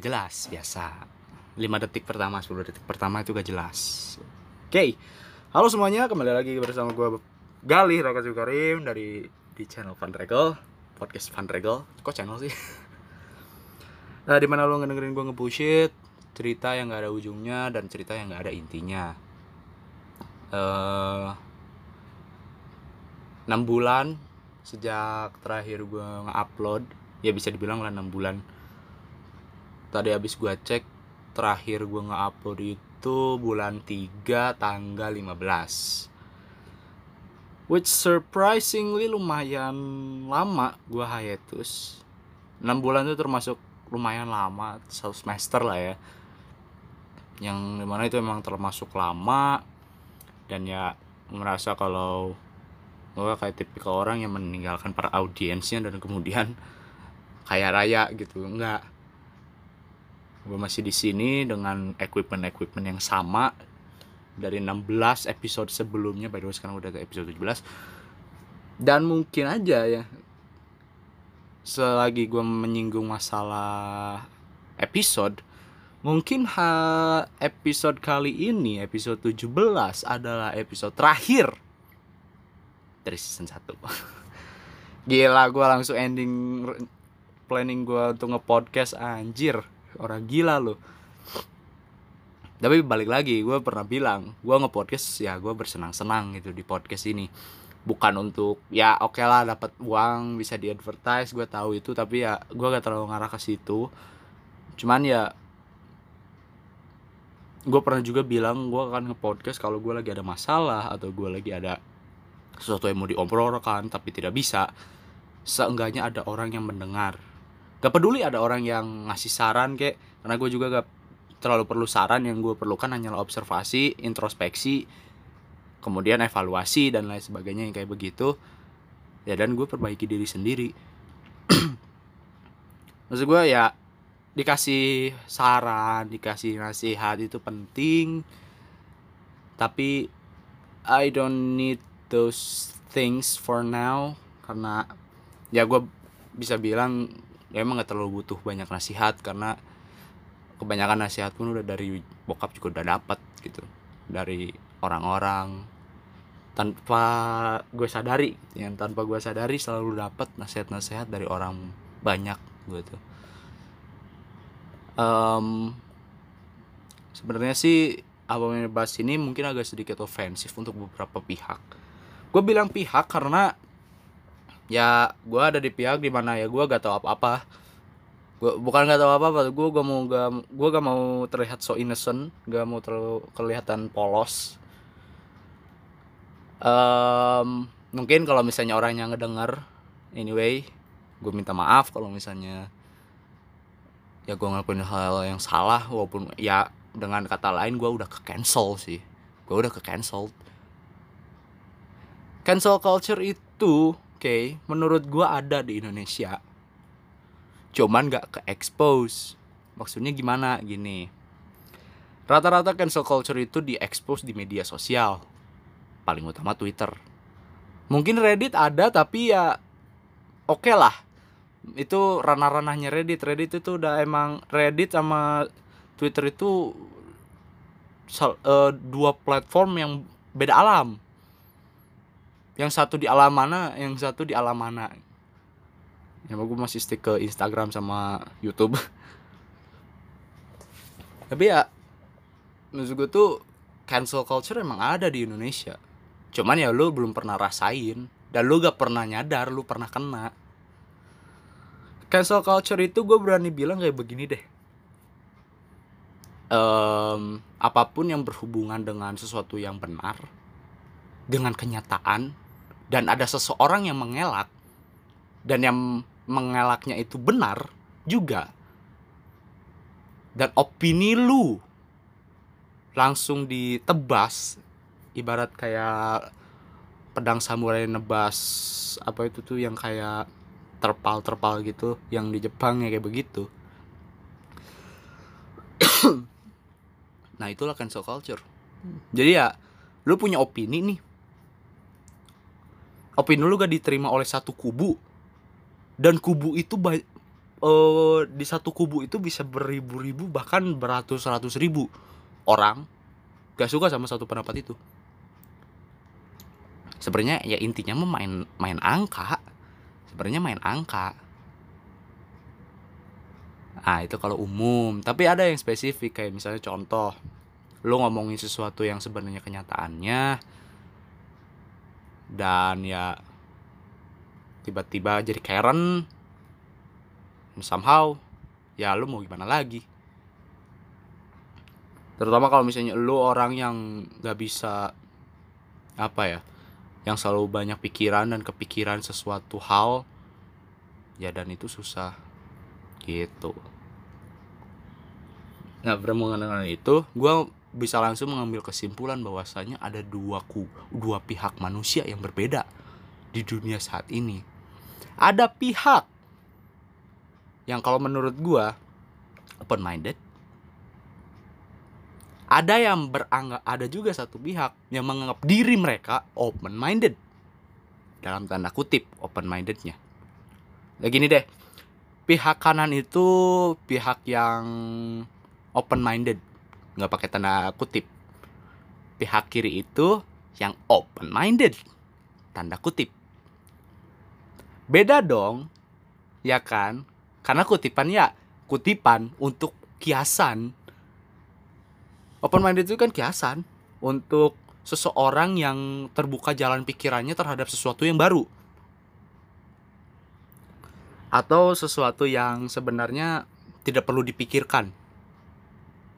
gak jelas biasa. 5 detik pertama 10 detik pertama itu gak jelas. Oke. Halo semuanya kembali lagi bersama gue Galih Raka Karim dari di channel Fun Regal podcast Fun Regal. Kok channel sih? Nah di mana lo ngedengerin gue ngebullshit cerita yang gak ada ujungnya dan cerita yang gak ada intinya. Eh 6 bulan sejak terakhir gue nge-upload ya bisa dibilang lah 6 bulan tadi habis gue cek terakhir gue nge-upload itu bulan 3 tanggal 15 which surprisingly lumayan lama gue hiatus. 6 bulan itu termasuk lumayan lama satu semester lah ya. Yang di mana itu emang termasuk lama. Dan ya merasa kalau gue kayak tipikal orang yang meninggalkan para audiensnya dan kemudian kaya raya gitu. Enggak gue masih di sini dengan equipment equipment yang sama. Dari 16 episode sebelumnya by the way sekarang udah ke episode 17 dan mungkin aja ya selagi gue menyinggung masalah episode mungkin episode kali ini episode 17 adalah episode terakhir dari season 1 Gila gue langsung ending planning gue untuk nge-podcast anjir Orang gila loh Tapi balik lagi gue pernah bilang Gue nge-podcast ya gue bersenang-senang gitu di podcast ini. Bukan untuk ya oke okay lah dapat uang bisa di advertise gue tahu itu tapi ya gue gak terlalu ngarah ke situ. Cuman ya gue pernah juga bilang gue akan nge-podcast kalau gue lagi ada masalah atau gue lagi ada sesuatu yang mau diobrolkan tapi tidak bisa. Seenggaknya ada orang yang mendengar gak peduli ada orang yang ngasih saran kek. Karena gue juga gak terlalu perlu saran yang gue perlukan hanyalah observasi introspeksi kemudian evaluasi dan lain sebagainya yang kayak begitu. Ya dan gue perbaiki diri sendiri. Maksud gue ya dikasih saran dikasih nasihat itu penting. Tapi I don't need those things for now. Karena ya gue bisa bilang ya emang gak terlalu butuh banyak nasihat karena kebanyakan nasihat pun udah dari bokap juga udah dapat gitu. Dari orang-orang. Tanpa gue sadari yang tanpa gue sadari selalu dapat nasihat-nasihat dari orang banyak gitu. Um, sebenarnya sih apa yang bahas ini mungkin agak sedikit ofensif untuk beberapa pihak. Gue bilang pihak karena ya gue ada di pihak di mana ya gue gak tahu apa-apa. Gue bukan gak tahu apa-apa gue gak mau gak gue gak mau terlihat so innocent gak mau terlalu kelihatan polos. Um, mungkin kalau misalnya orang yang ngedenger anyway gue minta maaf kalau misalnya ya gue ngelakuin hal yang salah walaupun ya dengan kata lain gue udah ke cancel sih. Gue udah ke cancel cancel culture itu okay, menurut gua ada di Indonesia. Cuman gak ke expose maksudnya gimana? Gini. Rata-rata cancel culture itu di expose di media sosial. Paling utama Twitter. Mungkin Reddit ada tapi ya oke okay lah. Itu ranah-ranahnya Reddit. Reddit itu udah emang Reddit sama Twitter itu uh, dua platform yang beda alam yang satu di alam mana yang satu di alam mana. Ya gue masih stick ke Instagram sama YouTube. Tapi ya menurut gue tuh cancel culture emang ada di Indonesia. Cuman ya lu belum pernah rasain. Dan lu gak pernah nyadar lu pernah kena. Cancel culture itu gue berani bilang kayak begini deh. Um, apa pun yang berhubungan dengan sesuatu yang benar dengan kenyataan dan ada seseorang yang mengelak dan yang mengelaknya itu benar juga. Dan opini lu langsung ditebas ibarat kayak pedang samurai nebas apa itu tuh yang kayak terpal-terpal gitu yang di Jepang ya kayak begitu. Nah itulah cancel culture. Jadi ya lu punya opini nih opini lu gak diterima oleh satu kubu? Dan kubu itu uh, di satu kubu itu bisa beribu-ribu bahkan beratus-ratus ribu orang gak suka sama satu pendapat itu. Sebenarnya ya intinya main main angka. Sebenarnya main angka. Ah itu kalau umum. Tapi ada yang spesifik kayak misalnya contoh lo ngomongin sesuatu yang sebenarnya kenyataannya dan ya tiba-tiba jadi Karen. Somehow ya lu mau gimana lagi? Terutama kalau misalnya lu orang yang gak bisa apa ya yang selalu banyak pikiran dan kepikiran sesuatu hal ya dan itu susah. Gitu. Nah berhubungan dengan itu gue bisa langsung mengambil kesimpulan bahwasanya ada dua ku dua pihak manusia yang berbeda di dunia saat ini. Ada pihak yang kalau menurut gue open minded ada yang beranggap ada juga satu pihak yang menganggap diri mereka open minded dalam tanda kutip open mindednya ya gini deh. Pihak kanan itu pihak yang open minded nggak pakai tanda kutip. Pihak kiri itu yang open minded tanda kutip. Beda dong ya kan? Karena kutipan ya kutipan untuk kiasan. Open minded itu kan kiasan untuk seseorang yang terbuka jalan pikirannya terhadap sesuatu yang baru. Atau sesuatu yang sebenarnya tidak perlu dipikirkan.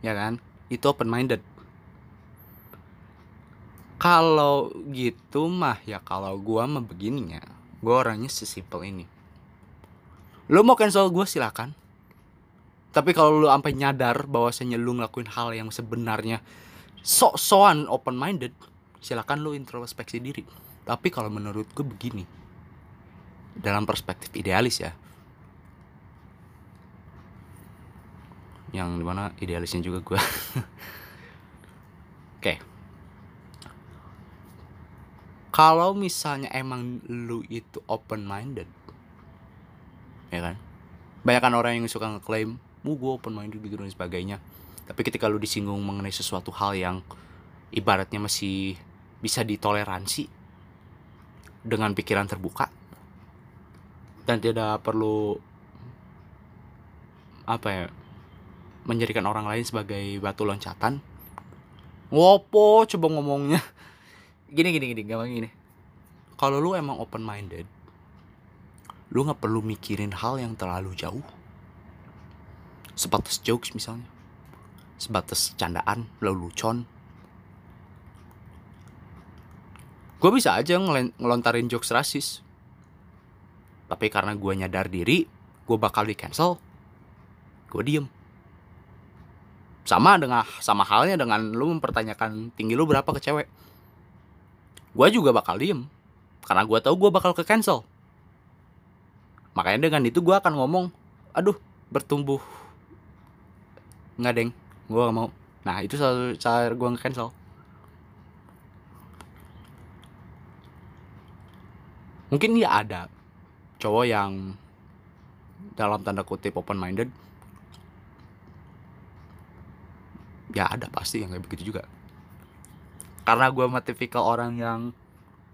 Ya kan itu open minded. Kalau gitu mah ya kalau gua mah begininya gua orangnya sesimpel ini. Lu mau cancel gua silakan. Tapi kalau lu sampai nyadar bahwasanya lu ngelakuin hal yang sebenarnya sok-sokan open minded silakan lu introspeksi diri. Tapi kalau menurut gue begini dalam perspektif idealis ya yang di mana idealisnya juga gue oke. Kalau misalnya emang lu itu open minded ya kan? Banyak kan orang yang suka ngeklaim mu gue open minded gitu dan sebagainya. Tapi ketika lu disinggung mengenai sesuatu hal yang ibaratnya masih bisa ditoleransi dengan pikiran terbuka dan tidak perlu apa ya menjadikan orang lain sebagai batu loncatan. Ngopo coba ngomongnya? Gini gini gini gampang gini. Kalau lu emang open minded lu nggak perlu mikirin hal yang terlalu jauh. Sebatas jokes misalnya. Sebatas candaan lelucon. Gue bisa aja ngelontarin jokes rasis. Tapi karena gue nyadar diri gue bakal di cancel gue diem sama dengan sama halnya dengan lu mempertanyakan tinggi lu berapa ke cewek. Gue juga bakal diem karena gue tahu gue bakal ke cancel. Makanya dengan itu gue akan ngomong aduh bertumbuh. Nggak deng. Gue gak mau. Nah itu selalu cara gue nge-cancel. Mungkin ya ada cowok yang dalam tanda kutip open minded ya ada pasti yang kayak begitu juga. Karena gue mah tipikal orang yang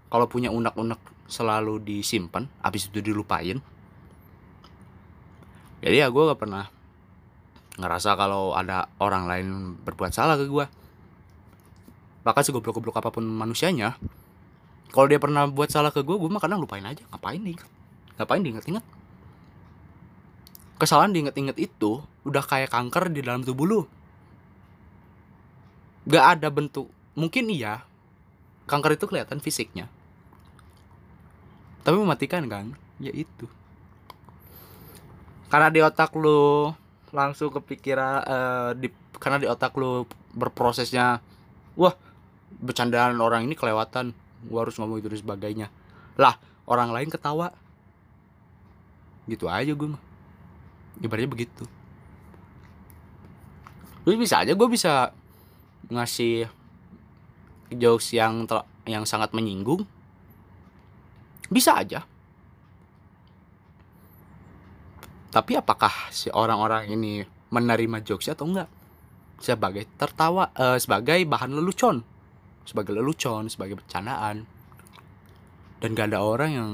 kalau punya unek-unek selalu disimpan habis itu dilupain. Jadi ya gue gak pernah ngerasa kalau ada orang lain berbuat salah ke gue bahkan segoblok-goblok apa pun manusianya kalau dia pernah buat salah ke gue gue mah kadang lupain aja. Ngapain nih ngapain diinget-inget? Kesalahan diinget-inget itu udah kayak kanker di dalam tubuh lu gak ada bentuk. Mungkin iya kanker itu kelihatan fisiknya. Tapi mematikan kan ya itu. Karena di otak lu langsung kepikiran uh, di karena di otak lu berprosesnya wah bercandaan orang ini kelewatan. Gua harus ngomong itu dan sebagainya. Lah orang lain ketawa. Gitu aja gue mah. Ibaratnya begitu. Terus bisa aja gue bisa ngasih jokes yang yang sangat menyinggung bisa aja. Tapi apakah si orang-orang ini menerima jokes atau enggak? Sebagai tertawa eh, sebagai bahan lelucon. Sebagai lelucon sebagai bercandaan. Dan gak ada orang yang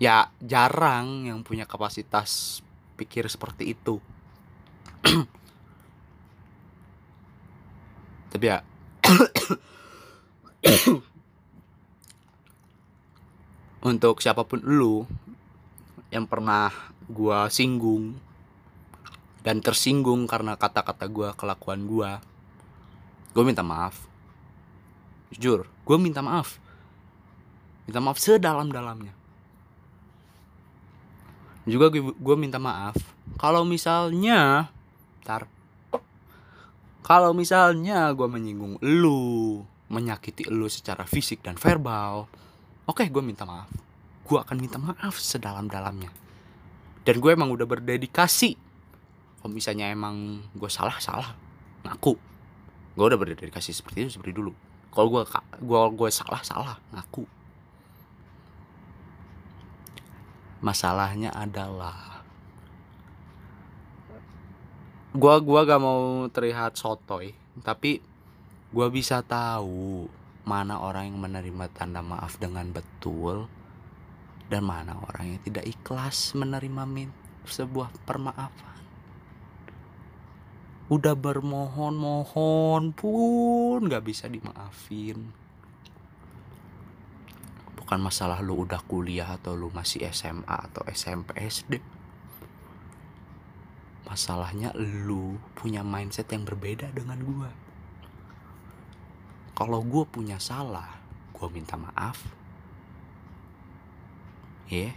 ya jarang yang punya kapasitas pikir seperti itu tapi ya untuk siapa pun lu yang pernah gua singgung dan tersinggung karena kata-kata gua kelakuan gua gua minta maaf. Jujur gua minta maaf. Minta maaf sedalam-dalamnya. Juga gue minta maaf. Kalau misalnya tar kalau misalnya gue menyinggung lu menyakiti lu secara fisik dan verbal oke gue minta maaf. Gue akan minta maaf sedalam-dalamnya. Dan gue emang udah berdedikasi. Kalau misalnya emang gue salah salah. Ngaku. Gue udah berdedikasi seperti itu seperti dulu. Kalau gue gue gue salah salah. Ngaku. Masalahnya adalah gua gua gak mau terlihat sotoy tapi gua bisa tahu mana orang yang menerima tanda maaf dengan betul dan mana orang yang tidak ikhlas menerima min sebuah permaafan. Udah bermohon-mohon pun gak bisa dimaafin. Bukan masalah lu udah kuliah atau lu masih SMA atau SMP SD masalahnya lu punya mindset yang berbeda dengan gua. Kalau gua punya salah gua minta maaf. Ya. Yeah.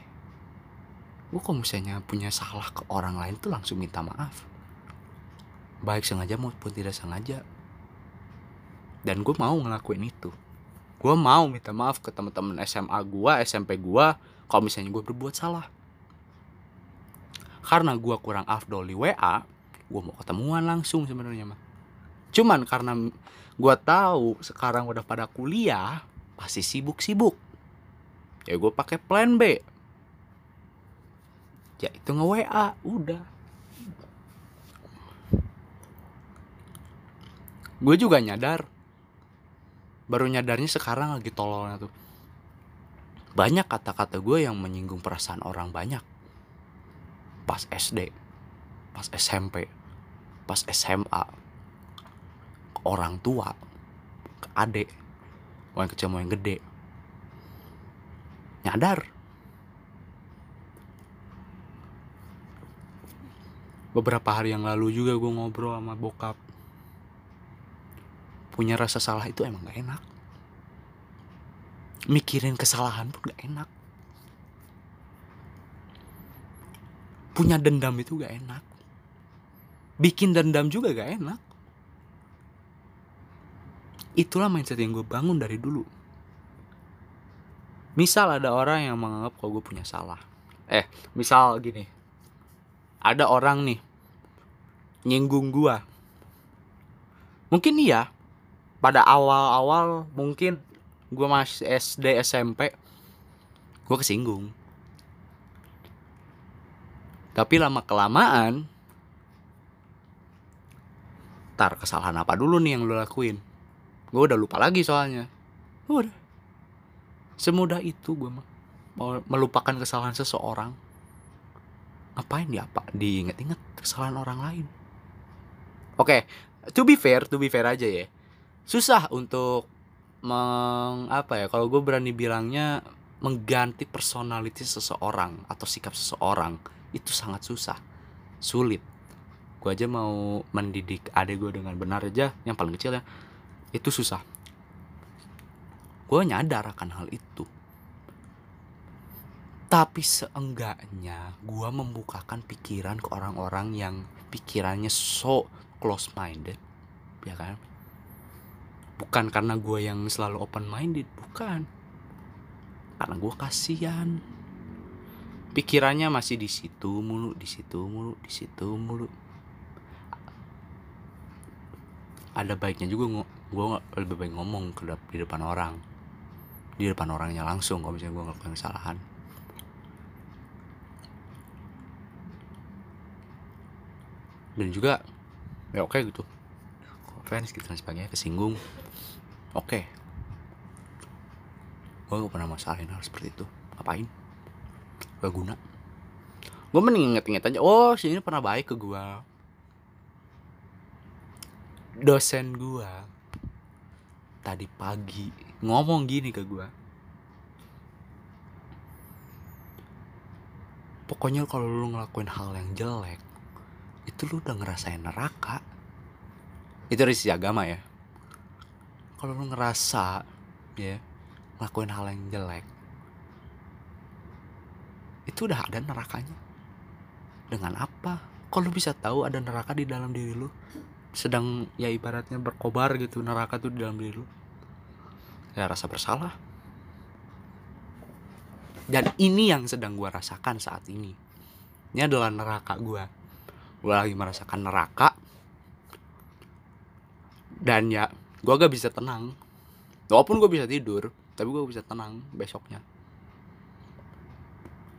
gua kalau misalnya punya salah ke orang lain tuh langsung minta maaf. Baik sengaja maupun tidak sengaja. Dan gue mau ngelakuin itu. Gue mau minta maaf ke teman-teman SMA gue SMP gue kalau misalnya gue berbuat salah karena gue kurang afdol di WA gue mau ketemuan langsung sebenarnya mah cuman karena gue tahu sekarang udah pada kuliah pasti sibuk-sibuk. Ya gue pakai plan B. Ya itu nge WA udah. Gue juga nyadar. Baru nyadarnya sekarang lagi tololnya tuh. Banyak kata-kata gue yang menyinggung perasaan orang banyak pas SD pas SMP pas SMA ke orang tua ke adik mau yang kecil mau yang gede. Nyadar. Beberapa hari yang lalu juga gue ngobrol sama bokap. Punya rasa salah itu emang gak enak. Mikirin kesalahan pun gak enak punya dendam itu gak enak. Bikin dendam juga gak enak. Itulah mindset yang gue bangun dari dulu. Misal ada orang yang menganggap kalau gue punya salah. Eh misal gini. Ada orang nih nyinggung gue mungkin iya pada awal-awal mungkin gue masih SD SMP gue kesinggung tapi lama kelamaan tar kesalahan apa dulu nih yang lo lakuin? Gue udah lupa lagi soalnya. Udah. Semudah itu gue mah mau melupakan kesalahan seseorang. Ngapain dia apa diinget-inget kesalahan orang lain? Oke okay, to be fair to be fair aja ya. Susah untuk meng apa ya kalau gue berani bilangnya mengganti personality seseorang atau sikap seseorang itu sangat susah. Sulit. Gue aja mau mendidik adik gue dengan benar aja yang paling kecil ya itu susah. Gue nyadar akan hal itu. Tapi seenggaknya gue membukakan pikiran ke orang-orang yang pikirannya so close minded ya kan? Bukan karena gue yang selalu open minded bukan. Karena gue kasihan pikirannya masih di situ mulu di situ mulu di situ mulu. Ada baiknya juga gue lebih baik ngomong ke di depan orang. Di depan orangnya langsung kalau misalnya gue ngelakuin kesalahan. Dan juga ya oke gitu. Fans gitu dan sebagainya kesinggung. Oke. Gue gak pernah masalahin hal seperti itu. Ngapain gak guna. Gue mending inget-inget aja oh si ini pernah baik ke gue dosen gue tadi pagi ngomong gini ke gue pokoknya kalau lu ngelakuin hal yang jelek itu lu udah ngerasain neraka. Itu dari sisi agama ya. Kalau lu ngerasa ya ngelakuin hal yang jelek itu udah ada nerakanya. Dengan apa? Lu bisa tahu ada neraka di dalam diri lu? Sedang ya ibaratnya berkobar gitu neraka tuh di dalam diri lu. Ya rasa bersalah. Dan ini yang sedang gua rasakan saat ini. Ini adalah neraka gua. Gua lagi merasakan neraka. Dan ya gua gak bisa tenang. Walaupun gua bisa tidur tapi gua bisa tenang besoknya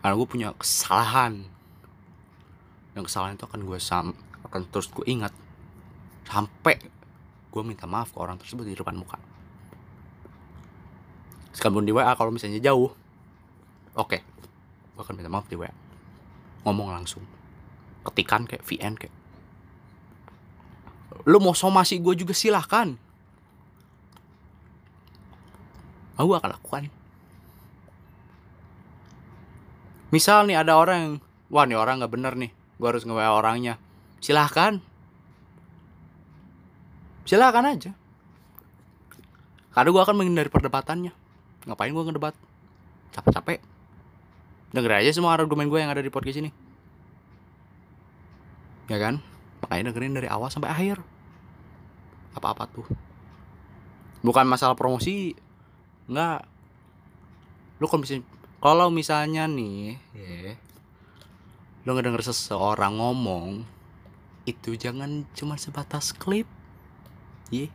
karena gue punya kesalahan. Dan kesalahan itu akan gue sam akan terus gue ingat. Sampai gue minta maaf ke orang tersebut di depan muka. Sekalipun di WA kalau misalnya jauh oke. Gue akan minta maaf di WA ngomong langsung. Ketikan kayak VN kayak. Lu mau somasi gue juga silahkan. Aku akan lakukan misal nih ada orang yang wah nih orang nggak bener nih gue harus nge orangnya. Silahkan. Silahkan aja. Karena gue akan menghindari perdebatannya. Ngapain gue ngedebat? Capek-capek. Denger aja semua argumen gue yang ada di podcast ini. Ya kan? Makanya dengerin dari awal sampai akhir. Apa-apa tuh. Bukan masalah promosi. Nggak. Lu kalau kalau misalnya nih ya lu ngedenger seseorang ngomong itu jangan cuma sebatas klip. Ya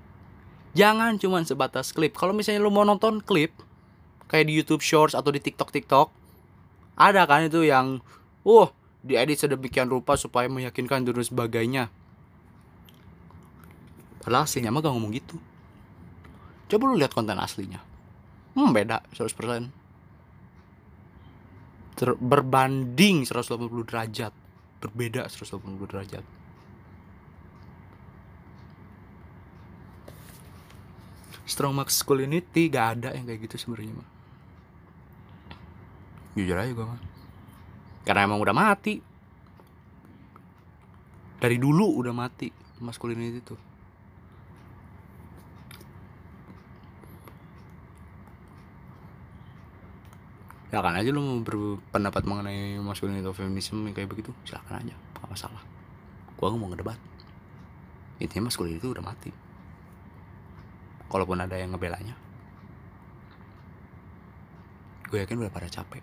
jangan cuma sebatas klip. Kalau misalnya lu mau nonton klip kayak di YouTube Shorts atau di TikTok TikTok ada kan itu yang uh diedit sedemikian rupa supaya meyakinkan dan sebagainya. Padahal aslinya mah gak ngomong gitu. Coba lu lihat konten aslinya. Hmm beda 100% Ter berbanding 180 derajat. Berbeda 180 derajat. Strong masculinity gak ada yang kayak gitu sebenarnya mah jujur aja gue mah karena emang udah mati. Dari dulu udah mati masculinity tuh ya kan aja lu mau berpendapat mengenai masculinity atau feminisme kayak begitu silakan aja gak masalah. Gua mau ngedebat. Intinya masculinity itu udah mati. Kalaupun ada yang ngebelanya gue yakin udah pada capek.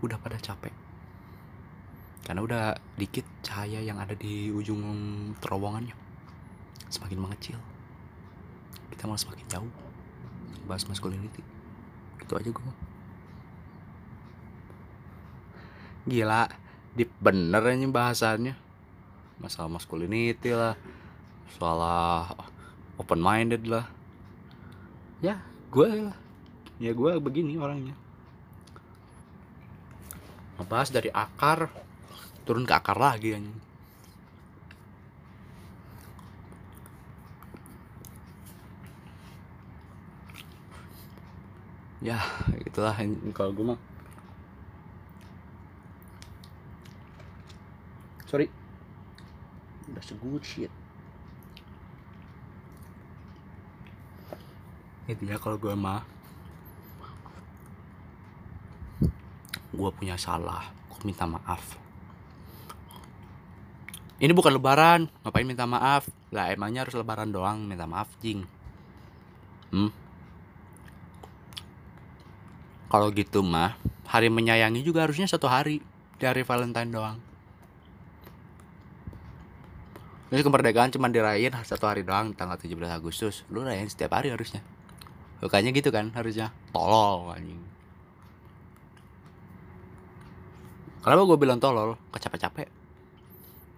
Udah pada capek. Karena udah dikit cahaya yang ada di ujung terowongannya. Semakin mengecil kita malah semakin jauh bahas masculinity itu aja gue gila deep bener aja bahasannya. Masalah masculinity lah soal open minded lah. Ya gue ya gue begini orangnya. Ngebahas dari akar turun ke akar lagi anjing ya itulah kalau gue mah. Sorry. Udah good shit. Itu ya kalau gue mah gue punya salah gue minta maaf. Ini bukan lebaran ngapain minta maaf? Lah emangnya harus lebaran doang minta maaf jing. Hmm kalau gitu mah hari menyayangi juga harusnya satu hari dari Valentine doang Jadi kemerdekaan cuma dirayain satu hari doang tanggal 17 Agustus. Lu rayain setiap hari harusnya. Bukannya gitu kan harusnya. Tolol anjing. Kenapa gue bilang tolol? Kecapek-capek.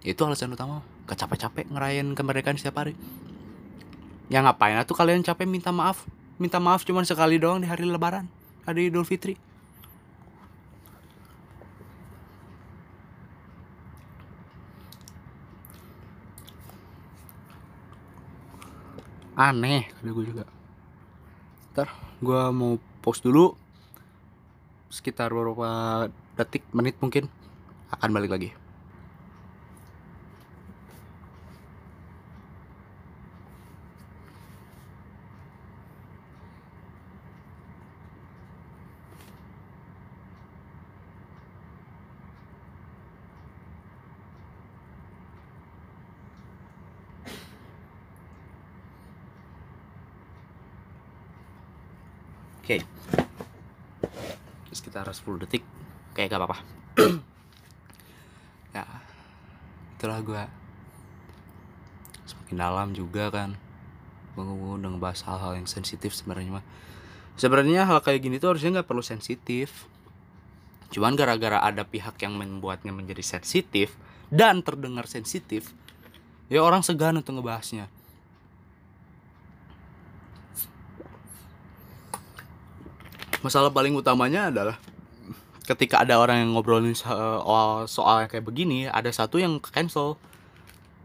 itu alasan utama gak capek-capek ngerayain kemerdekaan setiap hari ya ngapain tuh kalian capek minta maaf minta maaf cuma sekali doang di hari lebaran hari idul fitri. Aneh kata gue juga. Ntar gue mau post dulu. Sekitar beberapa detik menit mungkin akan balik lagi Oke. Sekitar 10 detik. Kayak gak apa-apa. ya. Itulah gue. Semakin dalam juga kan. Gue udah ngebahas hal-hal yang sensitif sebenarnya mah. Sebenarnya hal kayak gini tuh harusnya nggak perlu sensitif. Cuman gara-gara ada pihak yang membuatnya menjadi sensitif dan terdengar sensitif, ya orang segan untuk ngebahasnya. masalah paling utamanya adalah ketika ada orang yang ngobrolin soal, soal kayak begini ada satu yang cancel.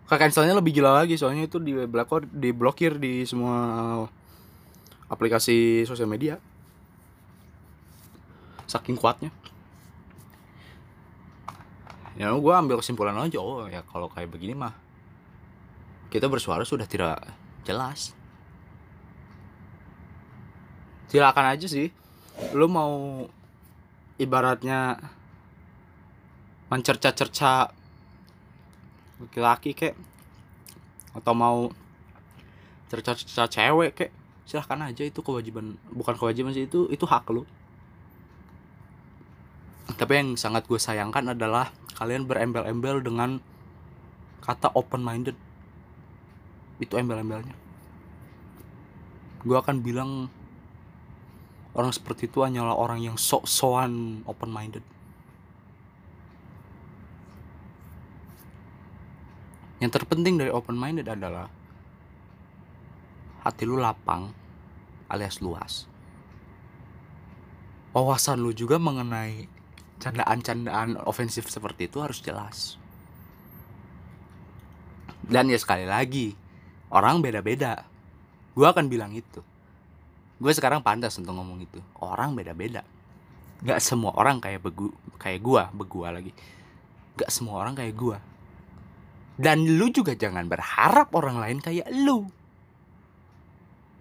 Ke cancelnya lebih gila lagi soalnya itu di blokir diblokir di semua aplikasi sosial media. Saking kuatnya. Ya gue ambil kesimpulan aja oh ya kalau kayak begini mah kita bersuara sudah tidak jelas. Silakan aja sih. Lu mau ibaratnya mencerca-cerca laki-laki kek. Atau mau cerca-cerca cewek kek. Silahkan aja itu kewajiban bukan kewajiban sih itu itu hak lu. Tapi yang sangat gue sayangkan adalah kalian berembel-embel dengan kata open minded itu embel-embelnya. Gue akan bilang orang seperti itu hanyalah orang yang sok-sokan open minded yang terpenting dari open minded adalah hati lu lapang alias luas. Wawasan lu juga mengenai candaan-candaan ofensif seperti itu harus jelas. Dan ya sekali lagi orang beda-beda. Gue akan bilang itu gue sekarang pantas untuk ngomong itu. Orang beda-beda. Gak semua orang kayak begu kayak gue begua lagi. Gak semua orang kayak gue dan lu juga jangan berharap orang lain kayak lu.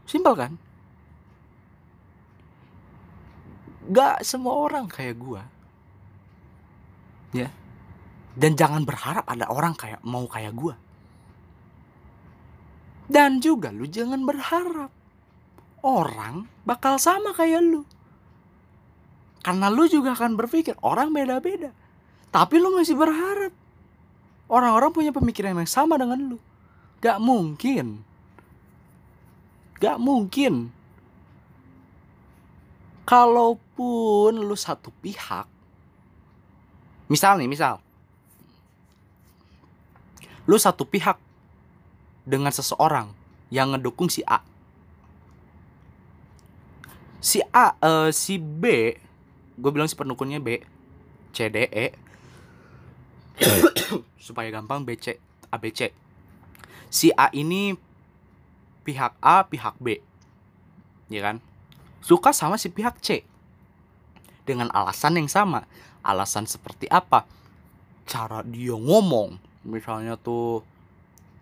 Simpel kan? Gak semua orang kayak gue ya. Dan jangan berharap ada orang kayak mau kayak gue dan juga lu jangan berharap orang bakal sama kayak lu. Karena lu juga akan berpikir orang beda-beda. Tapi lu masih berharap orang-orang punya pemikiran yang sama dengan lu. Gak mungkin. Gak mungkin. Kalaupun lu satu pihak. Misal nih, misal. Lu satu pihak dengan seseorang yang ngedukung si A si A uh, si B gue bilang si penukunnya B C D E. Supaya gampang B C A B C. Si A ini pihak A pihak B. Ya kan? Suka sama si pihak C. Dengan alasan yang sama. Alasan seperti apa? Cara dia ngomong. Misalnya tuh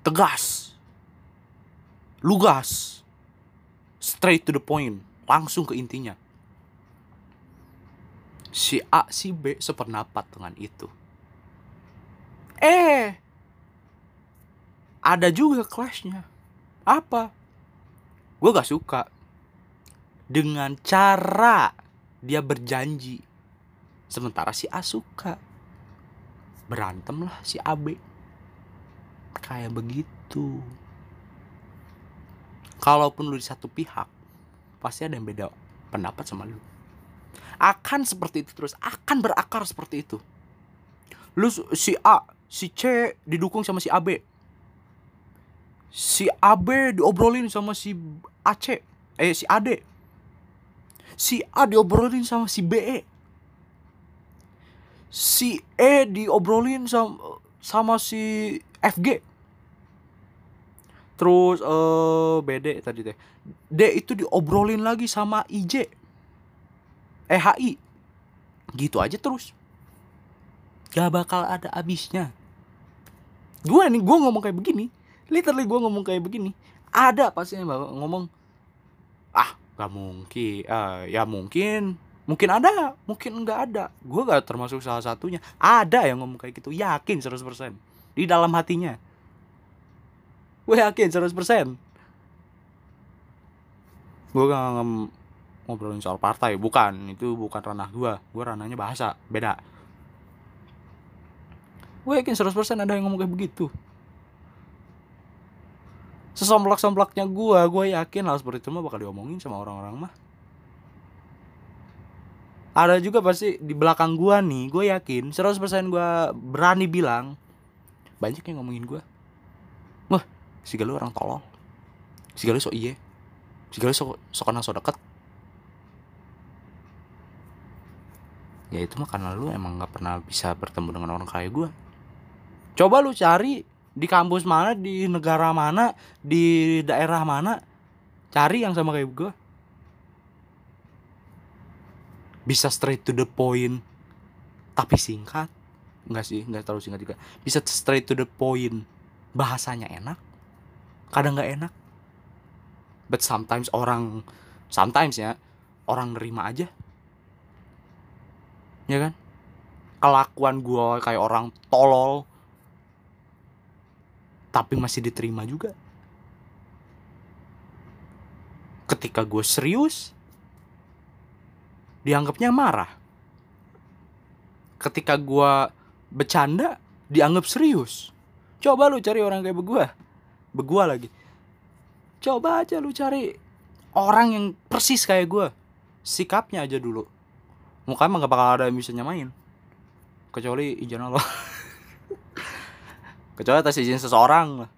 tegas. Lugas. Straight to the point langsung ke intinya. Si A, si B sependapat dengan itu. Eh, ada juga clashnya. Apa? Gue gak suka dengan cara dia berjanji. Sementara si A suka. Berantem lah si A B. Kayak begitu. Kalaupun lu di satu pihak, pasti ada yang beda pendapat sama lu. Akan seperti itu terus akan berakar seperti itu. Lu si A si C didukung sama si AB si AB diobrolin sama si AC eh si AD si A diobrolin sama si BE si E diobrolin sama sama si FG terus eh BD tadi teh. D itu diobrolin lagi sama IJ eh HI gitu aja terus. Gak bakal ada abisnya gue nih gue ngomong kayak begini. Literally gue ngomong kayak begini. Ada pasti yang bakal ngomong ah gak mungkin ah, ya mungkin mungkin ada mungkin nggak ada. Gue gak termasuk salah satunya. Ada yang ngomong kayak gitu yakin 100% di dalam hatinya gue yakin 100% gue gak ngobrolin soal partai. Bukan itu bukan ranah gue gue ranahnya bahasa beda. Gue yakin 100% ada yang ngomong kayak begitu. Sesomplak-somplaknya gue gue yakin hal seperti itu mah bakal diomongin sama orang-orang mah. Ada juga pasti di belakang gua nih gue yakin 100% gua berani bilang banyak yang ngomongin wah si galuh orang tolol si galuh so iye. Si galuh so, so kenal so deket. Ya itu mah karena lu emang nggak pernah bisa bertemu dengan orang kayak gua. Coba lu cari di kampus mana di negara mana di daerah mana cari yang sama kayak gua. Bisa straight to the point tapi singkat. Enggak sih enggak terlalu singkat juga. Bisa straight to the point bahasanya enak kadang nggak enak but sometimes orang sometimes ya orang nerima aja ya kan kelakuan gue kayak orang tolol tapi masih diterima juga ketika gue serius dianggapnya marah. Ketika gua bercanda dianggap serius. Coba lu cari orang kayak begua. Begua lagi. Coba aja lu cari orang yang persis kayak gua. Sikapnya aja dulu. Mukanya mah gak bakal ada yang bisa nyamain. Kecuali izin Allah. Kecuali atas izin seseorang.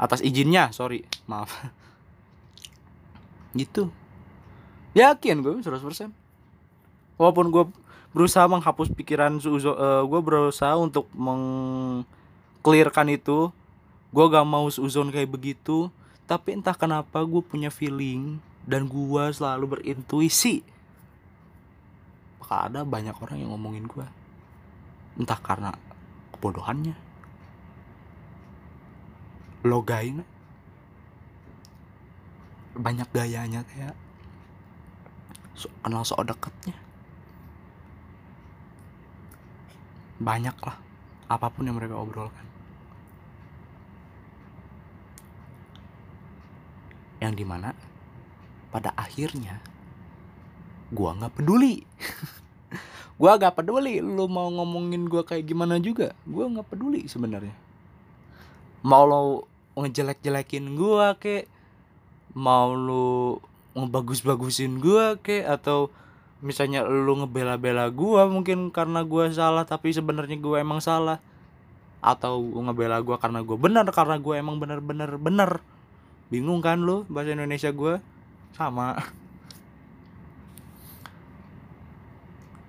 Atas izinnya, sorry, maaf gitu yakin gue 100% walaupun gue berusaha menghapus pikiran uh, gue berusaha untuk mengclearkan itu. Gue gak mau suzon kayak begitu. Tapi entah kenapa gue punya feeling dan gue selalu berintuisi. Ada banyak orang yang ngomongin gue entah karena kebodohannya. Logainya banyak gayanya kayak so, kenal so deketnya banyak lah apa pun yang mereka obrolkan. Yang di mana pada akhirnya gua nggak peduli. Gua nggak peduli lu mau ngomongin gua kayak gimana juga. Gua nggak peduli sebenarnya. Mau lo ngejelek-jelekin gua kayak mau lu ngebagus-bagusin gua kek? Atau misalnya lu ngebela-bela gua mungkin karena gua salah tapi sebenarnya gua emang salah. Atau ngebela gua karena gua benar karena gua emang benar-benar benar. Bingung kan lu bahasa Indonesia gua? Sama.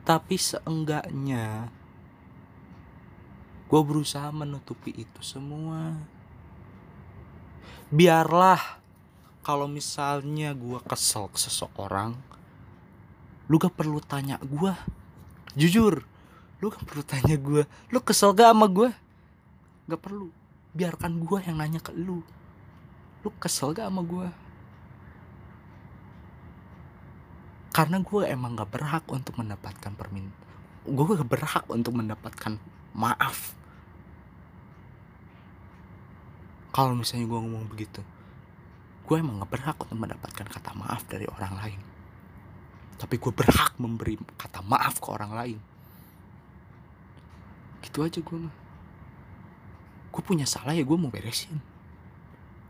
Tapi seenggaknya gua berusaha menutupi itu semua. Biarlah kalau misalnya gue kesel ke seseorang lu gak perlu tanya gue jujur lu gak perlu tanya gue lu kesel gak sama gue gak perlu. Biarkan gue yang nanya ke lu. Lu kesel gak sama gue karena gue emang gak berhak untuk mendapatkan permintaan gue gak berhak untuk mendapatkan maaf. Kalau misalnya gue ngomong begitu gue emang gak berhak untuk mendapatkan kata maaf dari orang lain tapi gue berhak memberi kata maaf ke orang lain. Gitu aja gue mah. Gue punya salah ya gue mau beresin.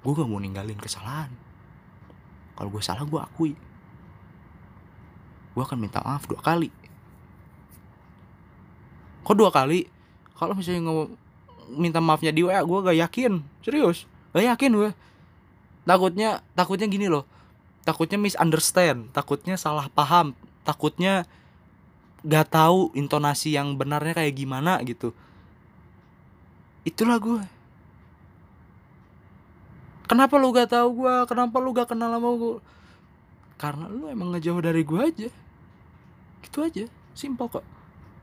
Gue gak mau ninggalin kesalahan. Kalau gue salah gue akui. Gue akan minta maaf dua kali. Kok dua kali? Kalau misalnya ngomong minta maafnya di WA gue gak yakin. Serius? Gak yakin gue takutnya takutnya gini loh takutnya misunderstand takutnya salah paham takutnya gak tahu intonasi yang benarnya kayak gimana gitu. Itulah gue kenapa lu gak tahu gue kenapa lu gak kenal sama gue karena lu emang ngejauh dari gue aja. Gitu aja. Simpel kok.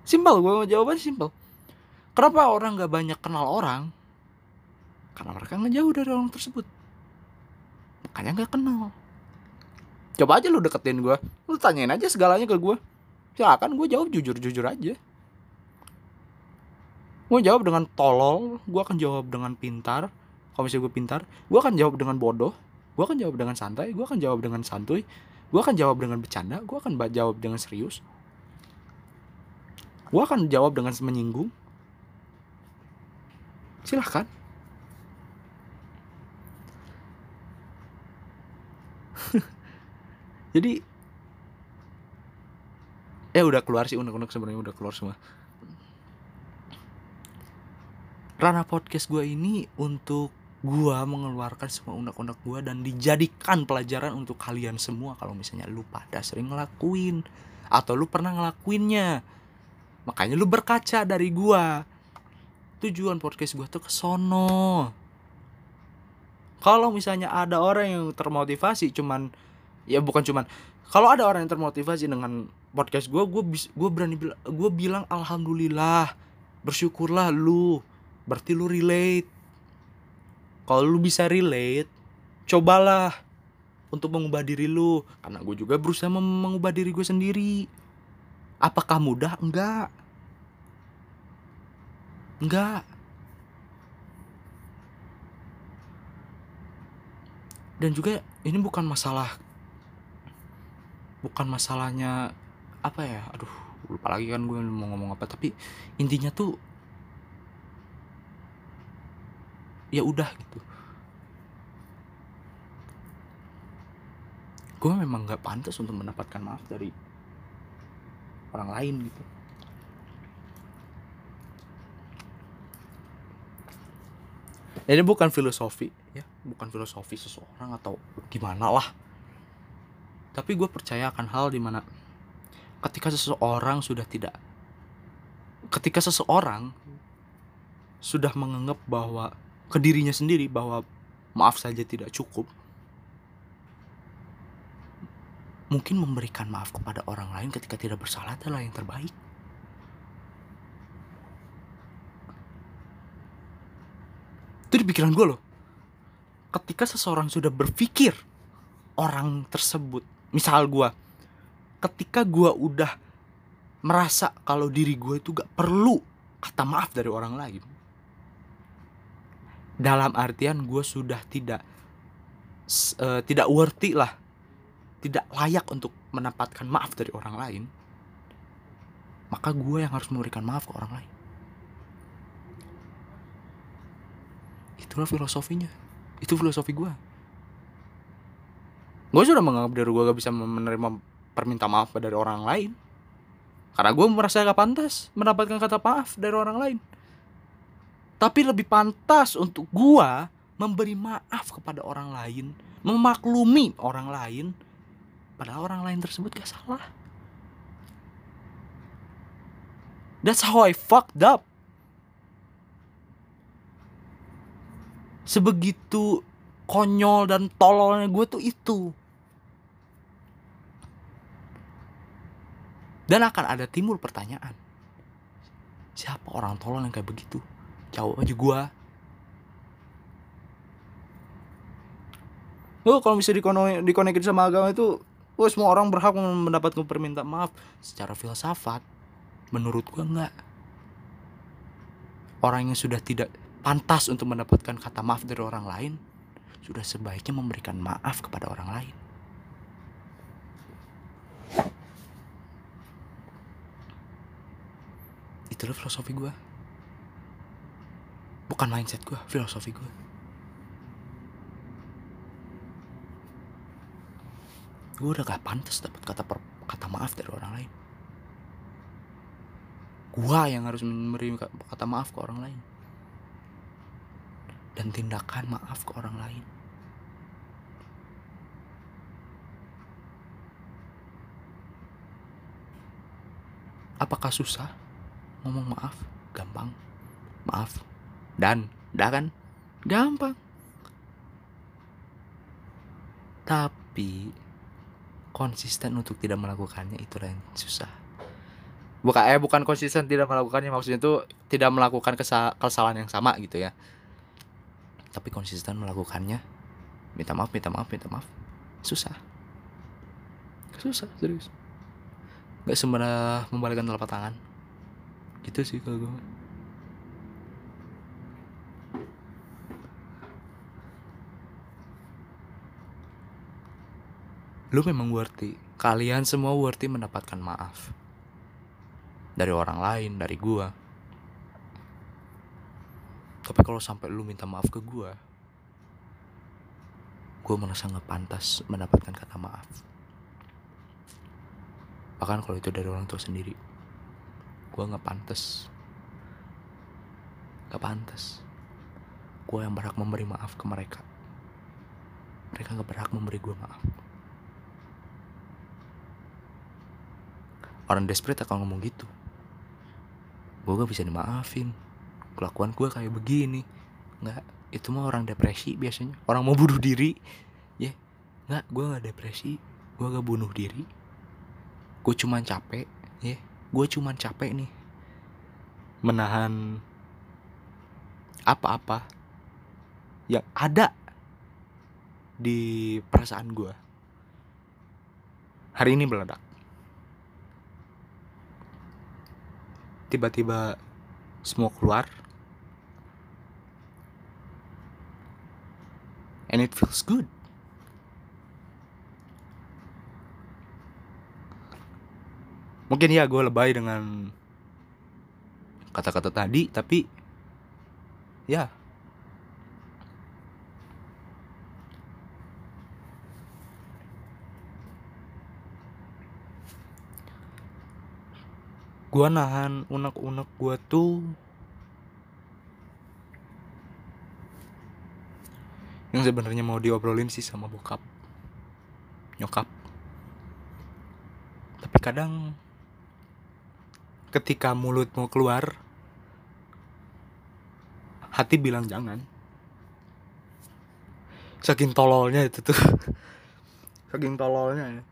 Simpel gue jawabannya simpel. Kenapa orang gak banyak kenal orang? Karena mereka ngejauh dari orang tersebut. Makanya gak kenal coba aja lu deketin gue lu tanyain aja segalanya ke gue silakan gue jawab jujur jujur aja. Gue jawab dengan tolol gue akan jawab dengan pintar. Kalau misalnya gue pintar gue akan jawab dengan bodoh. Gue akan jawab dengan santai gue akan jawab dengan santuy. Gue akan jawab dengan bercanda gue akan jawab dengan serius. Gue akan jawab dengan menyinggung. Silahkan jadi eh udah keluar sih unek-unek sebenarnya udah keluar semua. Rana podcast gue ini untuk gua mengeluarkan semua unek-unek gua dan dijadikan pelajaran untuk kalian semua kalau misalnya lu pada sering ngelakuin atau lu pernah ngelakuinnya. Makanya lu berkaca dari gua. Tujuan podcast gua tuh ke sono. Kalau misalnya ada orang yang termotivasi cuman ya bukan cuman. Kalau ada orang yang termotivasi dengan podcast gua gua gue berani bilang gue bilang alhamdulillah bersyukurlah lu. Berarti lu relate. Kalau lu bisa relate cobalah untuk mengubah diri lu. Karena gue juga berusaha mengubah diri gue sendiri. Apakah mudah? Enggak. Enggak. Dan juga ini bukan masalah bukan masalahnya apa ya aduh lupa lagi kan gue mau ngomong apa tapi intinya tuh ya udah gitu. Gue memang nggak pantas untuk mendapatkan maaf dari orang lain gitu. Ini bukan filosofi ya. Bukan filosofi seseorang atau gimana lah tapi gue percaya akan hal di mana ketika seseorang sudah tidak ketika seseorang sudah menganggap bahwa ke dirinya sendiri bahwa maaf saja tidak cukup mungkin memberikan maaf kepada orang lain ketika tidak bersalah adalah yang terbaik. Itu di pikiran gue loh. Ketika seseorang sudah berpikir orang tersebut misal gue ketika gue udah merasa kalau diri gue itu gak perlu kata maaf dari orang lain dalam artian gue sudah tidak uh, tidak worthy lah tidak layak untuk mendapatkan maaf dari orang lain maka gue yang harus memberikan maaf ke orang lain. Itulah filosofinya. Itu filosofi gue gue sudah menganggap diri gue gak bisa menerima perminta maaf dari orang lain karena gue merasa gak pantas mendapatkan kata maaf dari orang lain tapi lebih pantas untuk gua memberi maaf kepada orang lain, memaklumi orang lain, padahal orang lain tersebut gak salah. That's how I fucked up. Sebegitu konyol dan tololnya gue tuh itu. Dan akan ada timbul pertanyaan. Siapa orang tolol yang kayak begitu? jauh aja gua Oh, kalau bisa dikonekin sama agama itu, oh, semua orang berhak mendapatkan permintaan maaf secara filsafat. Menurut gua enggak. Orang yang sudah tidak pantas untuk mendapatkan kata maaf dari orang lain, sudah sebaiknya memberikan maaf kepada orang lain. Itulah filosofi gue bukan mindset gue filosofi gue gue udah gak pantas dapat kata per, kata maaf dari orang lain. Gua yang harus memberi kata maaf ke orang lain. Dan tindakan maaf ke orang lain. Apakah susah ngomong maaf gampang. Maaf. Dan dah kan? Gampang. Tapi konsisten untuk tidak melakukannya itu yang susah. Bukan eh bukan konsisten tidak melakukannya maksudnya itu tidak melakukan kesalahan yang sama gitu ya. Tapi konsisten melakukannya minta maaf minta maaf minta maaf. Susah. Susah serius. Nggak semudah membalikkan telapak tangan gitu sih kalau gue lu memang worthy. Kalian semua worthy mendapatkan maaf. Dari orang lain dari gua. Tapi kalau sampai lu minta maaf ke gua gua merasa nggak pantas mendapatkan kata maaf. Bahkan kalau itu dari orang tua sendiri gua nggak pantas. Nggak pantas. Gua yang berhak memberi maaf ke mereka. Mereka nggak berhak memberi gua maaf. Orang desperate akan ngomong gitu. Gue gak bisa dimaafin. Kelakuan gue kayak begini. Nggak. Itu mah orang depresi biasanya. Orang mau bunuh diri. Ya. Yeah. nggak. Gue nggak depresi. Gue gak bunuh diri. Gue cuman capek. Ya. yeah. Gue cuman capek nih. Menahan apa-apa yang ada di perasaan gue hari ini meledak. Tiba-tiba semua keluar. And it feels good mungkin ya gue lebay dengan kata-kata tadi tapi ya. Gua nahan unek-unek gua tuh. Yang sebenarnya mau diobrolin sih sama bokap. Nyokap. Tapi kadang ketika mulut mau keluar hati bilang jangan. Saking tololnya itu tuh. Saking tololnya ya.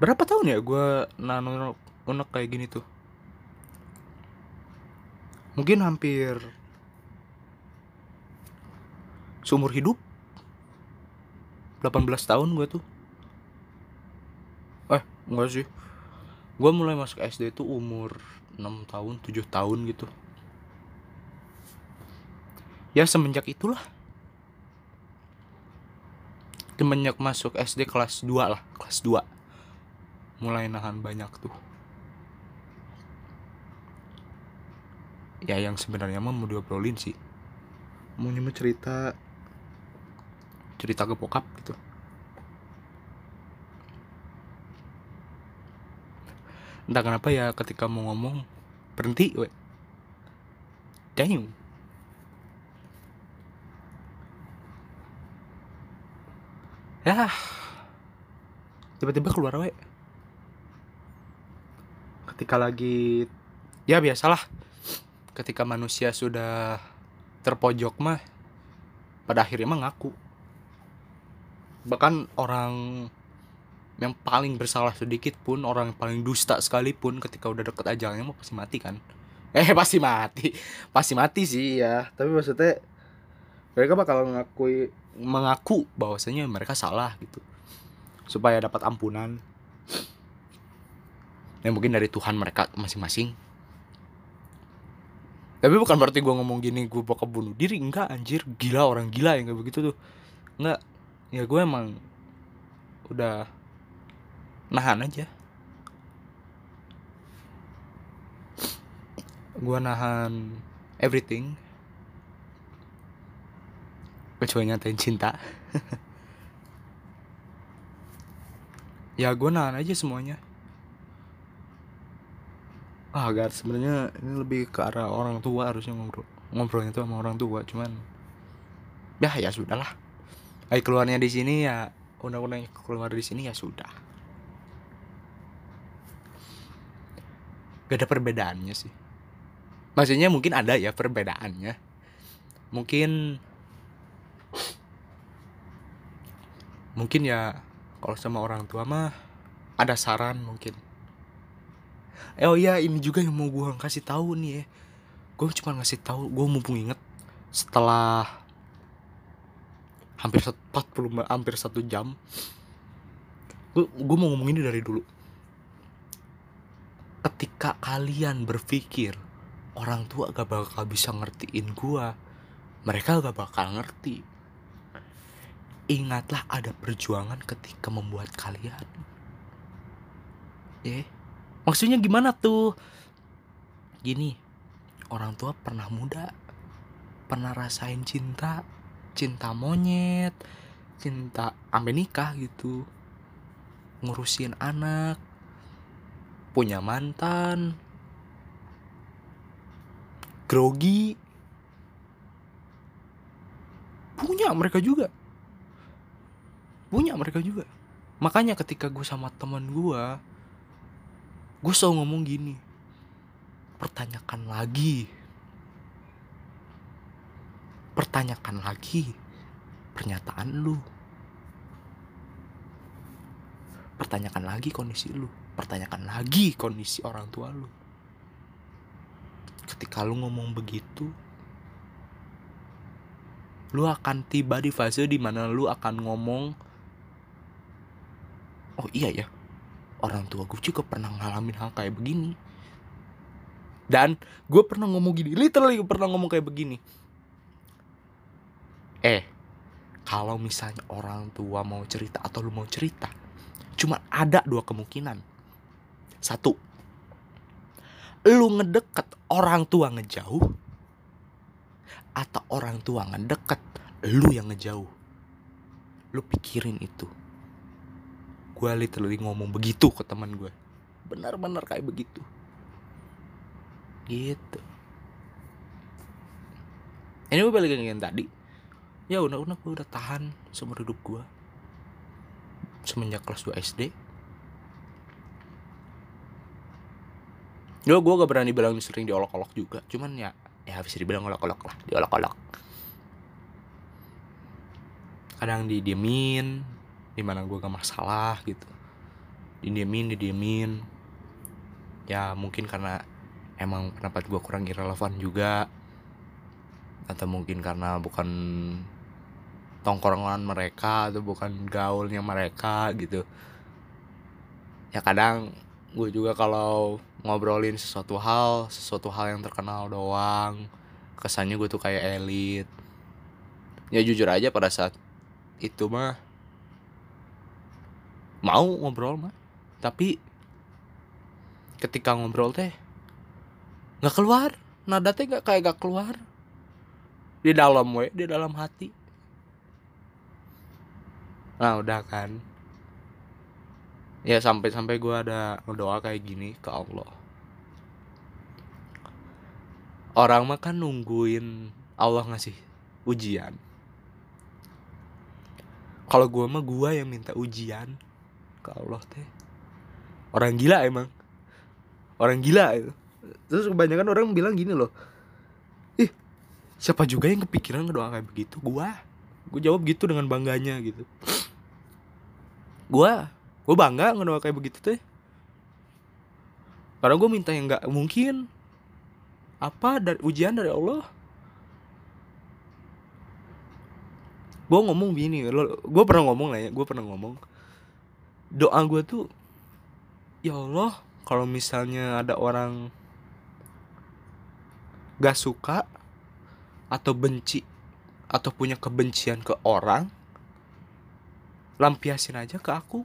Berapa tahun ya gue nano unek kayak gini tuh? Mungkin hampir seumur hidup. 18 tahun gue tuh enggak sih. Gue mulai masuk SD itu umur 6 tahun 7 tahun gitu. Ya semenjak itulah. Semenjak masuk SD kelas 2 lah kelas 2 mulai nahan banyak tuh. Ya yang sebenarnya mah mau diobrolin sih. Mau nyemut cerita cerita ke bokap gitu entah kenapa ya ketika mau ngomong berhenti we. Damn. Ya. Tiba-tiba keluar we. Ketika lagi ya biasalah. Ketika manusia sudah terpojok mah pada akhirnya mah ngaku. Bahkan orang yang paling bersalah sedikit pun orang yang paling dusta sekalipun ketika udah deket ajalnya mau pasti mati kan? Eh pasti mati. Pasti mati sih ya tapi maksudnya mereka bakal ngakui mengaku bahwasanya mereka salah gitu. Supaya dapat ampunan. Yang mungkin dari Tuhan mereka masing-masing. Tapi bukan berarti gue ngomong gini gue bakal bunuh diri. Enggak anjir. Gila orang gila yang kayak begitu tuh. Enggak. Ya gue emang udah nahan aja. Gue nahan everything. Kecuali nyatain cinta. Ya gue nahan aja semuanya. Ah gak sebenarnya ini lebih ke arah orang tua harusnya ngobrol ngobrolnya tuh sama orang tua cuman ya ya sudahlah. Ayo keluarnya di sini ya undang-undang keluar di sini ya sudah gak ada perbedaannya sih. Maksudnya mungkin ada ya perbedaannya. Mungkin mungkin ya kalau sama orang tua mah ada saran mungkin. Eh, oh iya ini juga yang mau gue kasih tahu nih ya. Gue cuma ngasih tahu gue mumpung inget setelah hampir 40 hampir satu jam gue gue mau ngomong ini dari dulu ketika kalian berpikir orang tua gak bakal bisa ngertiin gua mereka gak bakal ngerti. Ingatlah ada perjuangan ketika membuat kalian. Ya maksudnya gimana tuh? Gini orang tua pernah muda pernah rasain cinta cinta monyet cinta ambil nikah gitu ngurusin anak punya mantan. Grogi. Punya mereka juga. Punya mereka juga. Makanya ketika gue sama teman gue gue selalu ngomong gini pertanyakan lagi. Pertanyakan lagi pernyataan lu. Pertanyakan lagi kondisi lu pertanyakan lagi kondisi orang tua lu. Ketika lu ngomong begitu lu akan tiba di fase di mana lu akan ngomong oh iya ya orang tua gue juga pernah ngalamin hal kayak begini. Dan gue pernah ngomong gini literally gue pernah ngomong kayak begini. Eh kalau misalnya orang tua mau cerita atau lu mau cerita cuma ada dua kemungkinan satu, lu ngedeket orang tua ngejauh atau orang tua ngedeket lu yang ngejauh. Lu pikirin itu. Gue literally ngomong begitu ke teman gue. Benar-benar kayak begitu. Gitu. Ini gue balik yang tadi. Ya udah-udah gue udah tahan seumur hidup gue. Semenjak kelas 2 SD Gue gue gak berani bilang sering diolok-olok juga. Cuman ya ya bisa dibilang olok-olok lah Diolok-olok. Kadang didiemin Di mana gue gak masalah gitu. Didiemin, didiemin. Ya mungkin karena Emang pendapat gue kurang irrelevant juga. Atau mungkin karena bukan Tongkrongan mereka Atau bukan gaulnya mereka gitu. Ya kadang gue juga kalau ngobrolin sesuatu hal sesuatu hal yang terkenal doang. Kesannya gue tuh kayak elit. Ya jujur aja pada saat itu mah mau ngobrol mah. Tapi ketika ngobrol teh nggak keluar. Nada teh nggak kayak gak keluar. Di dalam we di dalam hati. Nah udah kan ya sampai-sampai gue ada doa kayak gini ke Allah. Orang mah kan nungguin Allah ngasih ujian. Kalau gue mah gue yang minta ujian ke Allah teh. Orang gila emang. Orang gila itu. Terus kebanyakan orang bilang gini loh. Ih siapa juga yang kepikiran ngedoa kayak begitu? Gue gue jawab gitu dengan bangganya gitu. Gue gue bangga ngedoa kayak begitu teh. Karena gue minta yang nggak mungkin. Apa dari ujian dari Allah? Gue ngomong gini lo gue pernah ngomong lah ya gue pernah ngomong. Doa gue tuh ya Allah kalau misalnya ada orang gak suka atau benci atau punya kebencian ke orang lampiasin aja ke aku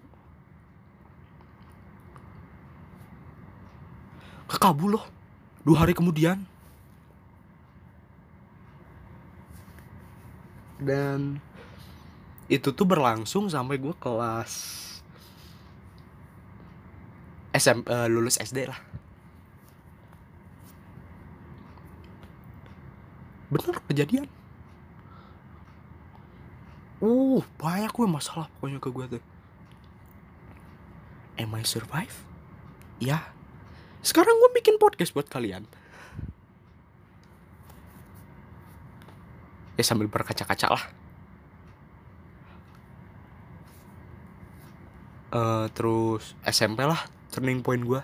ke Kabul loh dua hari kemudian. Dan itu tuh berlangsung sampai gue kelas SM eh, lulus SD lah. Bener kejadian. Uh banyak gue masalah pokoknya ke gue tuh. Am I survive? Ya sekarang gue bikin podcast buat kalian. Ya sambil berkaca-kaca lah. Eh, terus SMP lah turning point gue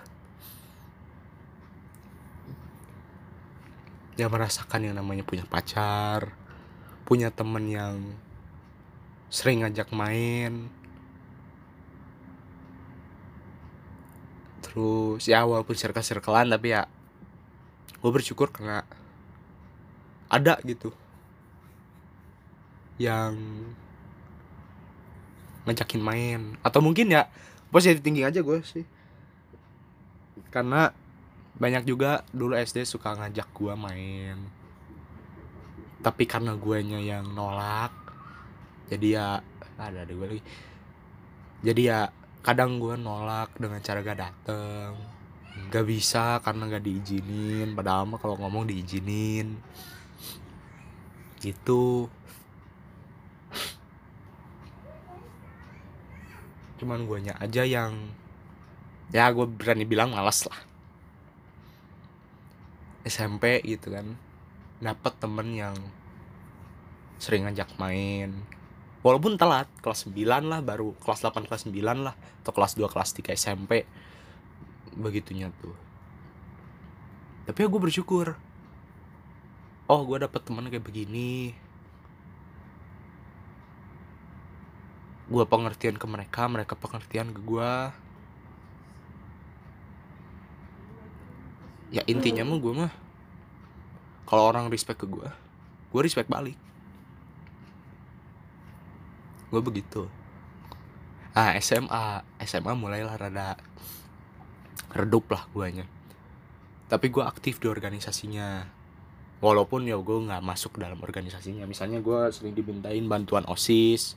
ya merasakan yang namanya punya pacar punya temen yang sering ngajak main terus ya walaupun circle-circlean tapi ya gue bersyukur karena ada gitu. Yang ngajakin main. Atau mungkin ya positif tinggi aja gue sih. Karena banyak juga dulu SD suka ngajak gue main. Tapi karena guanya yang nolak jadi ya ada ada gue lagi. Jadi ya kadang gue nolak dengan cara gak dateng. Gak bisa karena gak diizinin. Padahal mah kalau ngomong diizinin. Gitu. Cuman guanya aja yang ya gue berani bilang malas lah. SMP gitu kan. Dapet temen yang sering ngajak main walaupun telat kelas 9 lah baru kelas 8 kelas 9 lah atau kelas 2 kelas 3 SMP begitunya tuh. Tapi ya gue bersyukur. Oh gue dapet temen kayak begini. Gue pengertian ke mereka mereka pengertian ke gue ya intinya mah gue mah kalau orang respect ke gue gue respect balik gue begitu. Ah SMA SMA mulailah rada redup lah guanya. Tapi gue aktif di organisasinya. Walaupun ya gue nggak masuk dalam organisasinya. Misalnya gue sering dimintain bantuan osis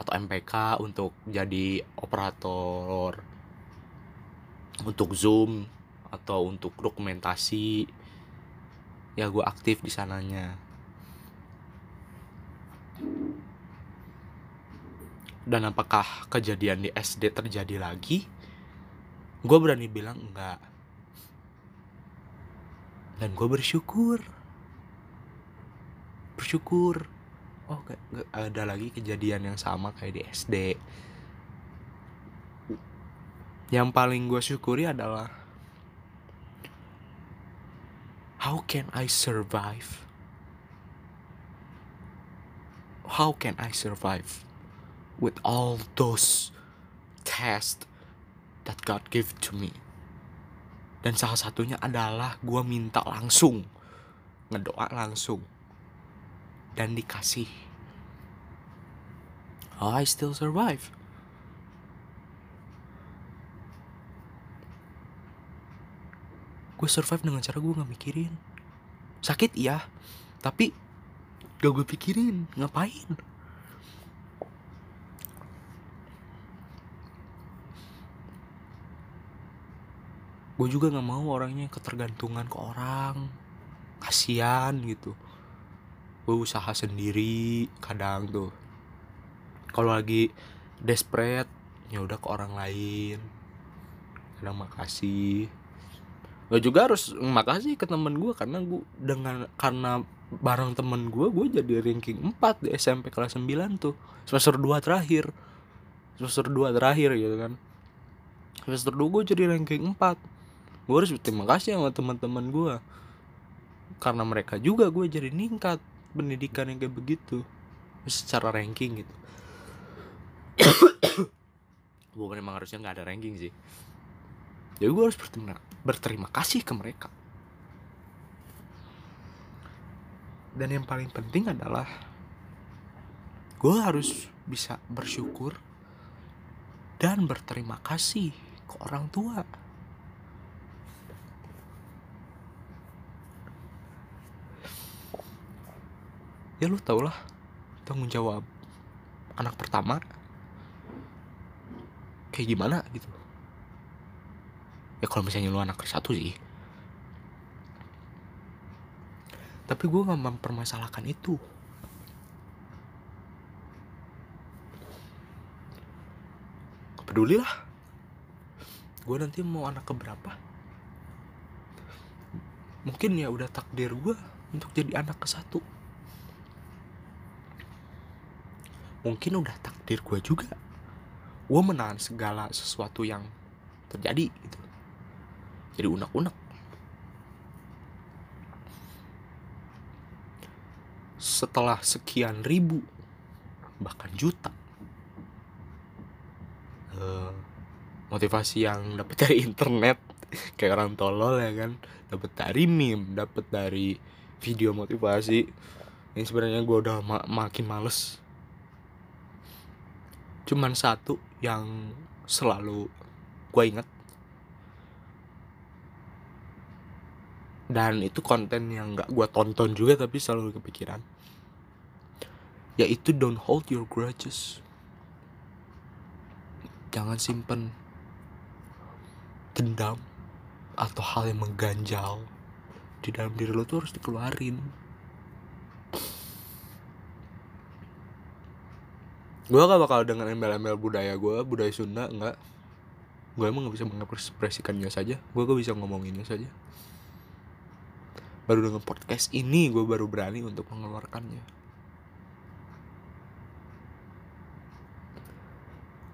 atau MPK untuk jadi operator untuk zoom atau untuk dokumentasi. Ya gue aktif di sananya dan apakah kejadian di SD terjadi lagi? Gue berani bilang enggak. Dan gue bersyukur. Bersyukur. Oh gak, gak ada lagi kejadian yang sama kayak di SD yang paling gue syukuri adalah how can I survive? How can I survive with all those tests that God give to me. Dan salah satunya adalah gue minta langsung ngedoa langsung dan dikasih. Oh, I still survive. Gue survive dengan cara gue nggak mikirin. Sakit iya tapi gak gue pikirin ngapain gue juga nggak mau orangnya ketergantungan ke orang. Kasihan gitu. Gue usaha sendiri kadang tuh. Kalau lagi desperate ya udah ke orang lain. Kadang makasih. Gue juga harus makasih ke temen gue karena gue dengan karena bareng temen gue gue jadi ranking 4 di SMP kelas 9 tuh. Semester 2 terakhir. Semester 2 terakhir gitu kan. Semester 2 gue jadi ranking 4 gue harus berterima kasih sama teman-teman gue karena mereka juga gue jadi ningkat pendidikan yang kayak begitu. Secara ranking gitu. Gue memang harusnya nggak ada ranking sih. Jadi gue harus berterima berterima kasih ke mereka. Dan yang paling penting adalah gue harus bisa bersyukur dan berterima kasih ke orang tua ya lu tau lah tanggung jawab anak pertama kayak gimana gitu. Ya kalau misalnya lu anak ke satu sih. Tapi gue nggak mempermasalahkan itu. Peduli lah. Gue nanti mau anak keberapa. Mungkin ya udah takdir gue untuk jadi anak ke satu mungkin udah takdir gue juga. Gue menahan segala sesuatu yang terjadi gitu. Jadi unek-unek. Setelah sekian ribu bahkan juta eh, motivasi yang dapat dari internet kayak orang tolol ya kan? Dapat dari meme dapat dari video motivasi. Yang sebenarnya gue udah ma makin males cuman satu yang selalu gue inget dan itu konten yang gak gue tonton juga tapi selalu kepikiran. Yaitu don't hold your grudges. Jangan simpen dendam atau hal yang mengganjal di dalam diri lo tuh harus dikeluarin gue gak bakal dengan embel-embel budaya gue budaya Sunda enggak gue emang gak bisa mengekspresikannya saja gue gak bisa ngomonginnya saja. Baru dengan podcast ini gue baru berani untuk mengeluarkannya.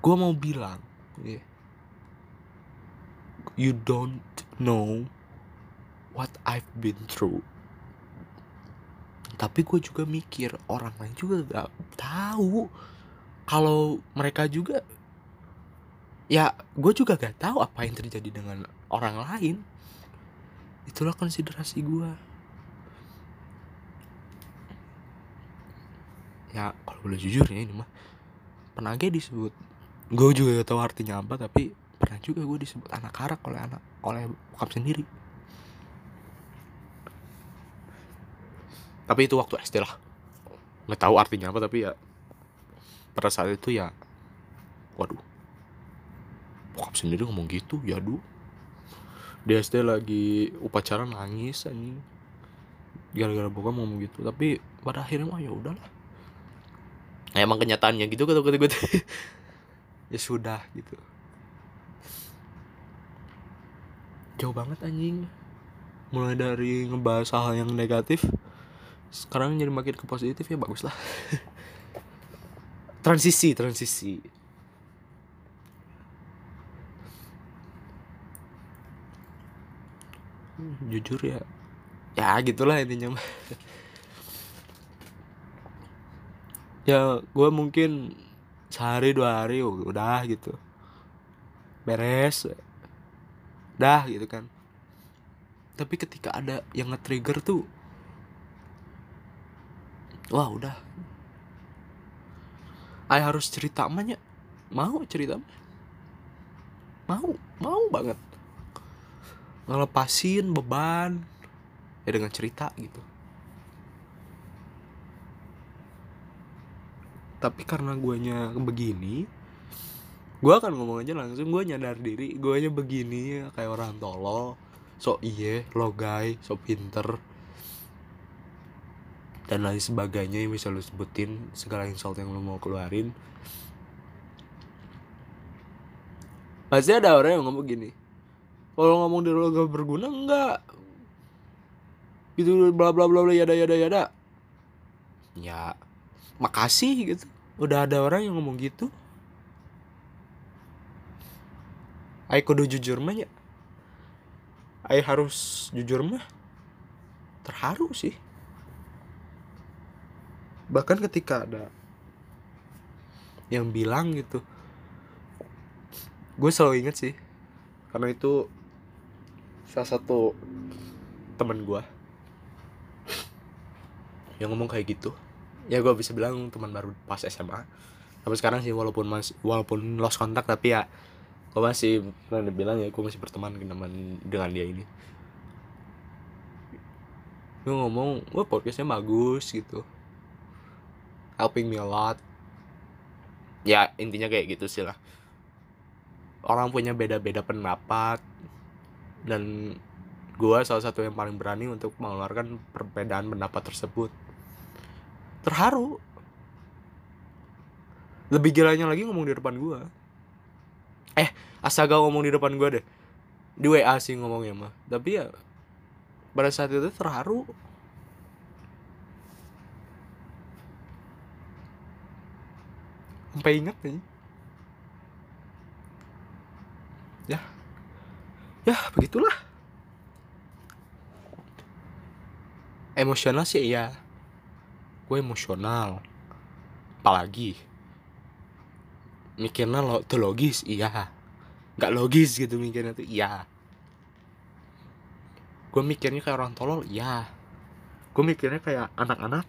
Gue mau bilang yeah, you don't know what I've been through. Tapi gue juga mikir orang lain juga gak tahu kalau mereka juga ya gue juga gak tahu apa yang terjadi dengan orang lain. Itulah konsiderasi gue ya kalau boleh jujur ya ini mah pernah aja disebut. Gue juga gak tahu artinya apa tapi pernah juga gue disebut anak karak oleh anak oleh bokap sendiri. Tapi itu waktu SD lah. Nggak tahu artinya apa tapi ya pada saat itu ya waduh bokap sendiri ngomong gitu ya duh di SD lagi upacara nangis anjing. Gara-gara bokap ngomong gitu. Tapi pada akhirnya mah ya udahlah. Nah, emang kenyataannya gitu kata kata gue ya sudah gitu. Jauh banget anjing. Mulai dari ngebahas hal yang negatif sekarang jadi makin ke positif ya bagus lah transisi transisi. Hmm, jujur ya. Ya gitulah intinya. Ya gue mungkin sehari dua hari udah gitu. Beres. Dah gitu kan. Tapi ketika ada yang nge-trigger tuh wah udah I harus cerita amanya mau cerita? Mau mau banget. Ngelepasin beban ya dengan cerita gitu. Tapi karena guanya begini gue akan ngomong aja langsung. Gue nyadar diri gue aja begini kayak orang tolol. So iye lo guy so pinter dan lain sebagainya yang bisa lu sebutin segala insult yang lu mau keluarin. Pasti ada orang yang ngomong gini kalau ngomong diri lo gak berguna enggak. Gitu bla bla bla bla yada yada yada. Ya makasih gitu. Udah ada orang yang ngomong gitu. Ayo kudu jujur mah ya. Ayo harus jujur mah. Terharu sih bahkan ketika ada yang bilang gitu gue selalu inget sih karena itu salah satu temen gue yang ngomong kayak gitu. Ya gue bisa bilang teman baru pas SMA tapi sekarang sih walaupun mas walaupun lost kontak tapi ya gue masih pernah bilang ya gue masih berteman dengan dengan dia ini. Gue ngomong gue podcastnya bagus gitu helping me a lot. Ya intinya kayak gitu sih lah. Orang punya beda-beda pendapat dan gue salah satu yang paling berani untuk mengeluarkan perbedaan pendapat tersebut. Terharu. Lebih gilanya lagi ngomong di depan gue eh astaga ngomong di depan gue deh. Di WA sih ngomongnya mah. Tapi ya pada saat itu terharu sampai ingat nih. Ya. Ya begitulah. Emosional sih iya. Gue emosional. Apalagi mikirnya lo tuh logis iya. Nggak logis gitu mikirnya tuh iya. Gue mikirnya kayak orang tolol iya. Gue mikirnya kayak anak-anak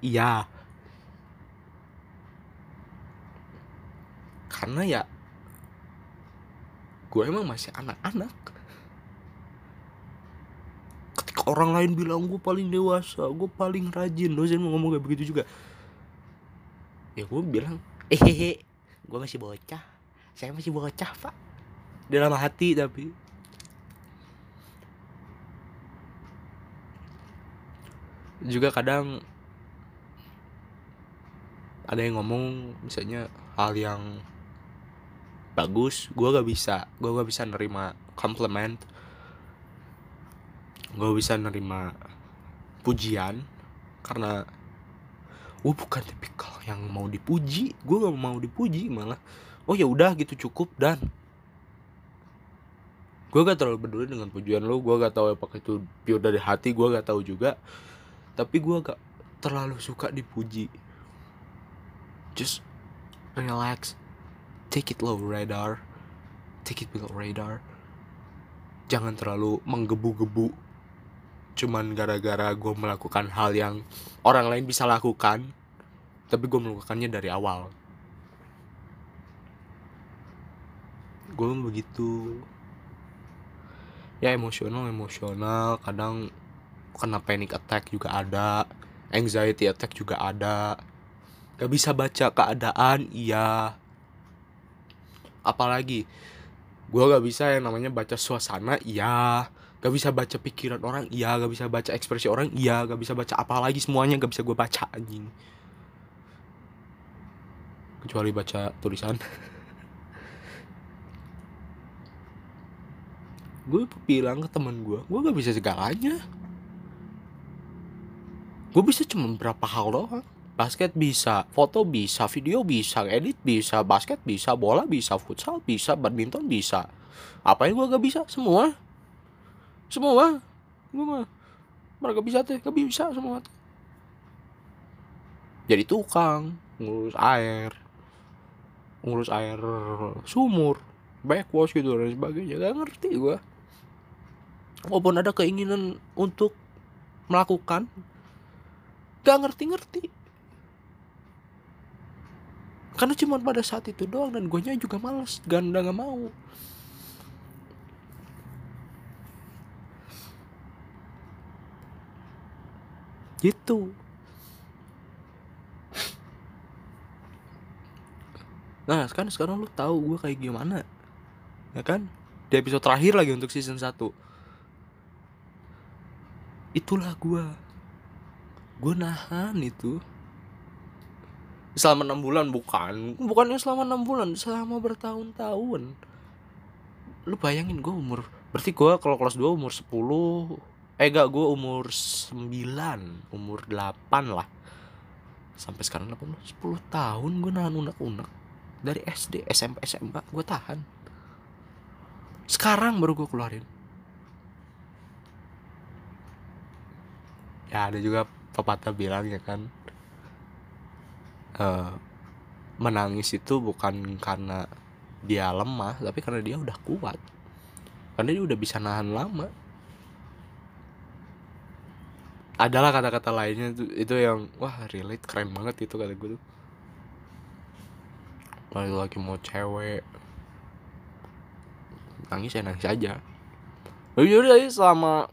iya karena ya gue emang masih anak-anak. Ketika orang lain bilang gue paling dewasa gue paling rajin dosen mau ngomong kayak begitu juga. Ya gue bilang hehehe gue masih bocah. Saya masih bocah pak. Dalam hati tapi. Juga kadang ada yang ngomong misalnya hal yang bagus gue gak bisa gue gak bisa nerima compliment gue bisa nerima pujian karena gue bukan tipikal yang mau dipuji gue gak mau dipuji malah. Oh ya udah gitu cukup dan. Gue gak terlalu peduli dengan pujian lo gue gak tahu apakah itu pure dari hati gue gak tahu juga. Tapi gue gak terlalu suka dipuji. Just relax take it low radar. Take it below radar. Jangan terlalu menggebu-gebu. Cuman gara-gara gue melakukan hal yang orang lain bisa lakukan tapi gue melakukannya dari awal. Gue begitu. Ya emosional emosional kadang kena panic attack juga ada anxiety attack juga ada. Gak bisa baca keadaan iya apalagi gue gak bisa yang namanya baca suasana iya. Gak bisa baca pikiran orang iya. Gak bisa baca ekspresi orang iya. Gak bisa baca apa lagi semuanya gak bisa gue baca anjing. Kecuali baca tulisan. Gue bilang ke teman gue gue gak bisa segalanya. Gue bisa cuma berapa hal doang basket bisa foto bisa video bisa edit bisa basket bisa bola bisa futsal bisa badminton bisa. Apa yang gue gak bisa? Semua. Semua. Gue mah mereka bisa teh gak bisa semua teh. jadi tukang ngurus air ngurus air sumur backwash gitu dan sebagainya. Gak ngerti gue walaupun ada keinginan untuk melakukan gak ngerti-ngerti karena cuma pada saat itu doang dan gue juga males ganda gak mau. Gitu. Nah sekarang sekarang lu tahu gue kayak gimana ya kan? Di episode terakhir lagi untuk season 1 itulah gue gue nahan itu selama enam bulan bukan. Bukannya selama enam bulan selama bertahun-tahun. Lu bayangin gue umur berarti gue kalau kelas 2 umur 10 eh gak gue umur 9 umur 8 lah. Sampai sekarang 8 10 tahun gue nahan unek-unek. Dari SD SMP SMA gue tahan. Sekarang baru gue keluarin. Ya ada juga pepatah bilang ya kan uh, menangis itu bukan karena dia lemah tapi karena dia udah kuat. Karena dia udah bisa nahan lama. Adalah kata-kata lainnya itu itu yang wah relate keren banget itu kata gue tuh. Kalau lagi mau cewek nangis ya nangis aja. Udah selama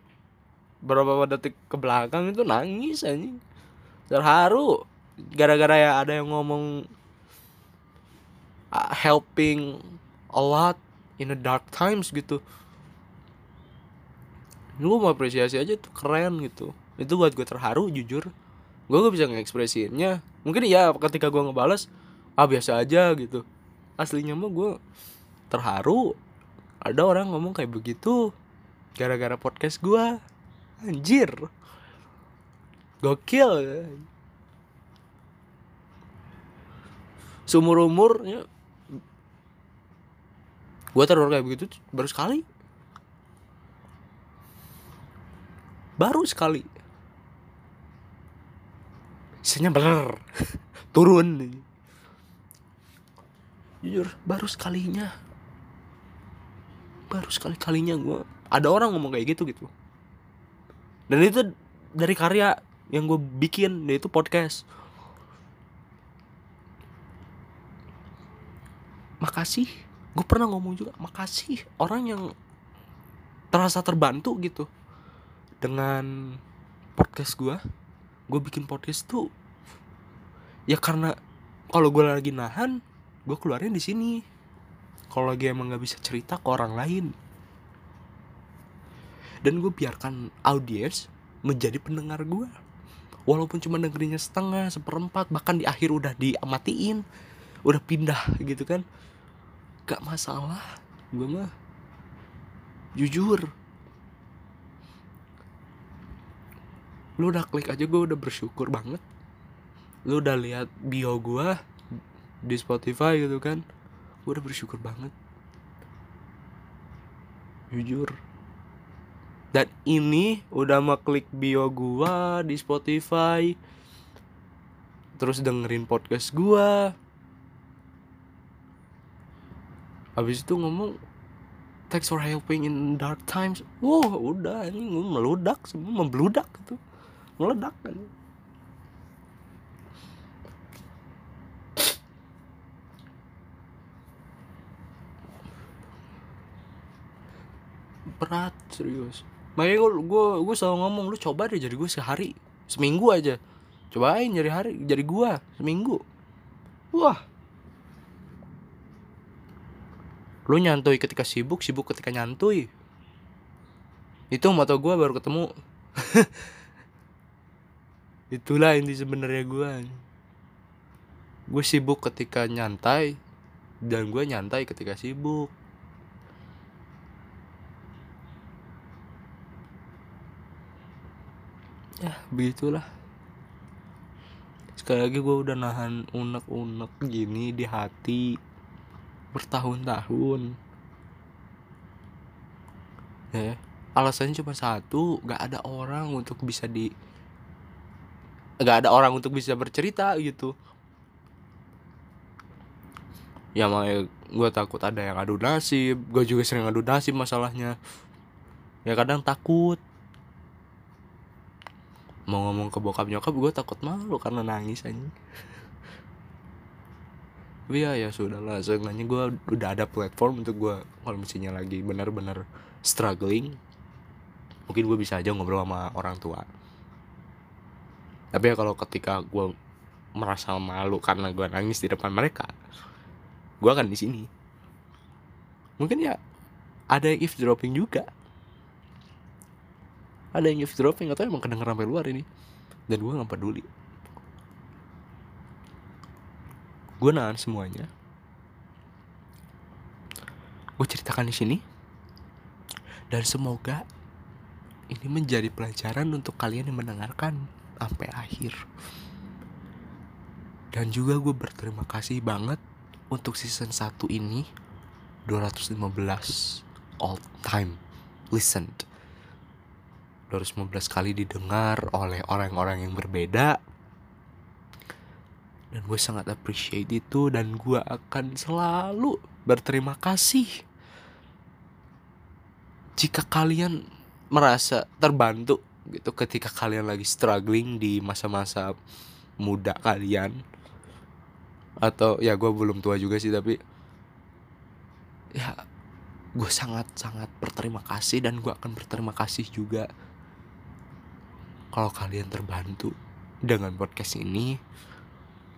beberapa detik ke belakang itu nangis anjing. Terharu gara-gara ya ada yang ngomong uh, helping a lot in the dark times gitu. Gue mau apresiasi aja tuh keren gitu. Itu buat gue terharu jujur. Gue gak bisa ngekspresiinnya mungkin ya ketika gue ngebales ah biasa aja gitu. Aslinya mah gue terharu. Ada orang ngomong kayak begitu gara-gara podcast gue anjir. Gokil seumur umurnya gue teror kayak begitu baru sekali. Baru sekali. Isinya bener Turun. Jujur Baru sekalinya. Baru sekali-kalinya gue Ada orang ngomong kayak gitu gitu. Dan itu dari karya Yang gue bikin Dia itu podcast Makasih. Gue pernah ngomong juga Makasih. Orang yang Terasa terbantu gitu Dengan Podcast gue gue bikin podcast tuh ya karena kalau gue lagi nahan gue keluarin di sini. Kalau lagi emang nggak bisa cerita ke orang lain. Dan gue biarkan audiens menjadi pendengar gue walaupun cuma dengerinnya setengah seperempat bahkan di akhir udah diamatiin udah pindah gitu kan. Gak masalah. Gue mah jujur. Lu udah klik aja gue udah bersyukur banget. Lu udah lihat bio gue di Spotify gitu kan. Gue udah bersyukur banget. Jujur. Dan ini udah mau klik bio gue di Spotify. Terus dengerin podcast gue habis itu ngomong thanks for helping in dark times. Wow udah ini meludak semua membludak gitu. Meledak kan berat serius. Makanya gue gue gue selalu ngomong lu coba deh jadi gue sehari seminggu aja. Cobain jadi hari jadi gue seminggu. Wah lu nyantui ketika sibuk sibuk ketika nyantui. Itu moto gue baru ketemu. Itulah inti sebenarnya gue gue sibuk ketika nyantai dan gue nyantai ketika sibuk. Ya begitulah. Sekali lagi gue udah nahan unek-unek gini di hati bertahun-tahun. Ya alasannya cuma satu gak ada orang untuk bisa di nggak ada orang untuk bisa bercerita gitu. Ya makanya gue takut ada yang adu nasib gue juga sering adu nasib masalahnya. Ya kadang takut. Mau ngomong ke bokap nyokap gue takut malu karena nangis aja tapi ya ya sudah lah seenggaknya gue udah ada platform untuk gue kalau misalnya lagi benar-benar struggling mungkin gue bisa aja ngobrol sama orang tua. Tapi ya kalau ketika gue merasa malu karena gue nangis di depan mereka gue akan di sini. Mungkin ya ada yang eavesdropping juga. Ada yang eavesdropping atau emang kedengeran sampai luar ini. Dan gue nggak peduli gue nahan semuanya. Gue ceritakan di sini. Dan semoga ini menjadi pelajaran untuk kalian yang mendengarkan sampai akhir. Dan juga gue berterima kasih banget untuk season 1 ini 215 all time listened. 215 kali didengar oleh orang-orang yang berbeda dan gue sangat appreciate itu dan gue akan selalu berterima kasih. Jika kalian merasa terbantu gitu ketika kalian lagi struggling di masa-masa muda kalian atau ya gue belum tua juga sih tapi ya gue sangat sangat berterima kasih dan gue akan berterima kasih juga kalau kalian terbantu dengan podcast ini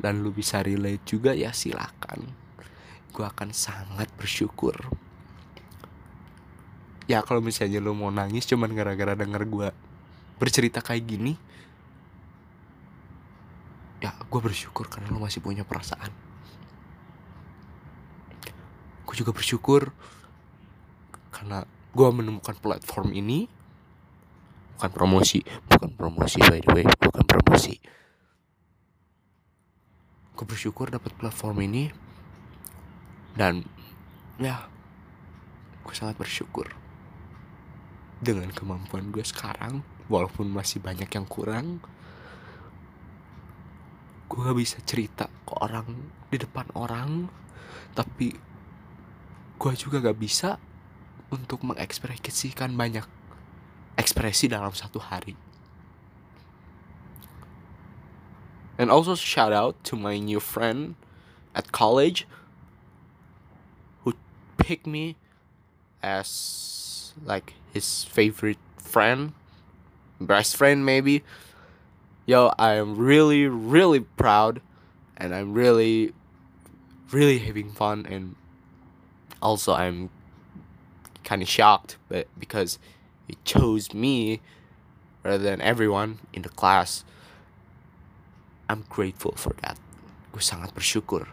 dan lu bisa relate juga ya silakan. Gue akan sangat bersyukur. Ya kalau misalnya lo mau nangis cuman gara-gara denger gue bercerita kayak gini ya gue bersyukur karena lo masih punya perasaan. Gue juga bersyukur karena gue menemukan platform ini. Bukan promosi bukan promosi by the way bukan promosi gue bersyukur dapat platform ini. Dan ya gue sangat bersyukur dengan kemampuan gue sekarang walaupun masih banyak yang kurang gue gak bisa cerita ke orang di depan orang tapi gue juga gak bisa untuk mengekspresikan banyak ekspresi dalam satu hari and also shout out to my new friend at college who picked me as like his favorite friend, best friend maybe. Yo, I am really, really proud and I'm really, really having fun and also I'm kind of shocked but because he chose me rather than everyone in the class. I'm grateful for that. Gue sangat bersyukur.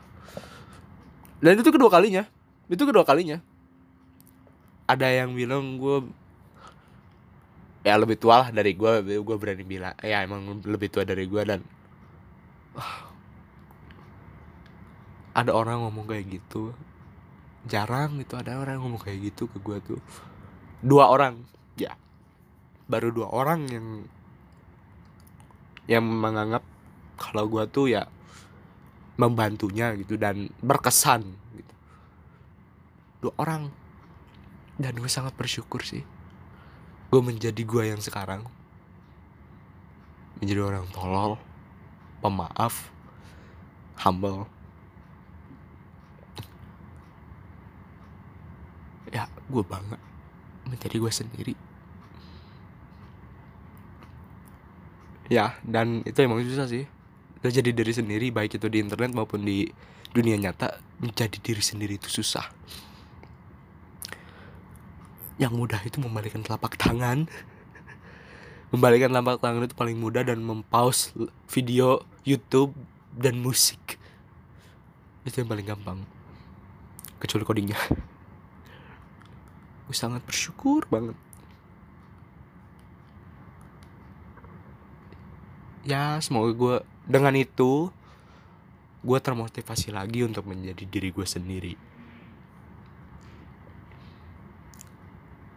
Dan itu kedua kalinya. Itu kedua kalinya. Ada yang bilang gue ya lebih tua lah dari gue gue berani bilang ya emang lebih tua dari gue dan ada orang ngomong kayak gitu jarang gitu ada orang ngomong kayak gitu ke gue tuh dua orang ya baru dua orang yang yang menganggap kalau gue tuh ya membantunya gitu dan berkesan gitu. Dua orang. Dan gue sangat bersyukur sih. Gue menjadi gue yang sekarang. Menjadi orang tolol pemaaf humble. Ya gue bangga menjadi gue sendiri. Ya dan itu emang susah sih udah jadi diri sendiri baik itu di internet maupun di dunia nyata menjadi diri sendiri itu susah. Yang mudah itu membalikan telapak tangan. Membalikan telapak tangan itu paling mudah dan mempause video YouTube dan musik. Itu yang paling gampang. Kecuali codingnya. Gue sangat bersyukur banget. Ya semoga gue dengan itu gue termotivasi lagi untuk menjadi diri gue sendiri.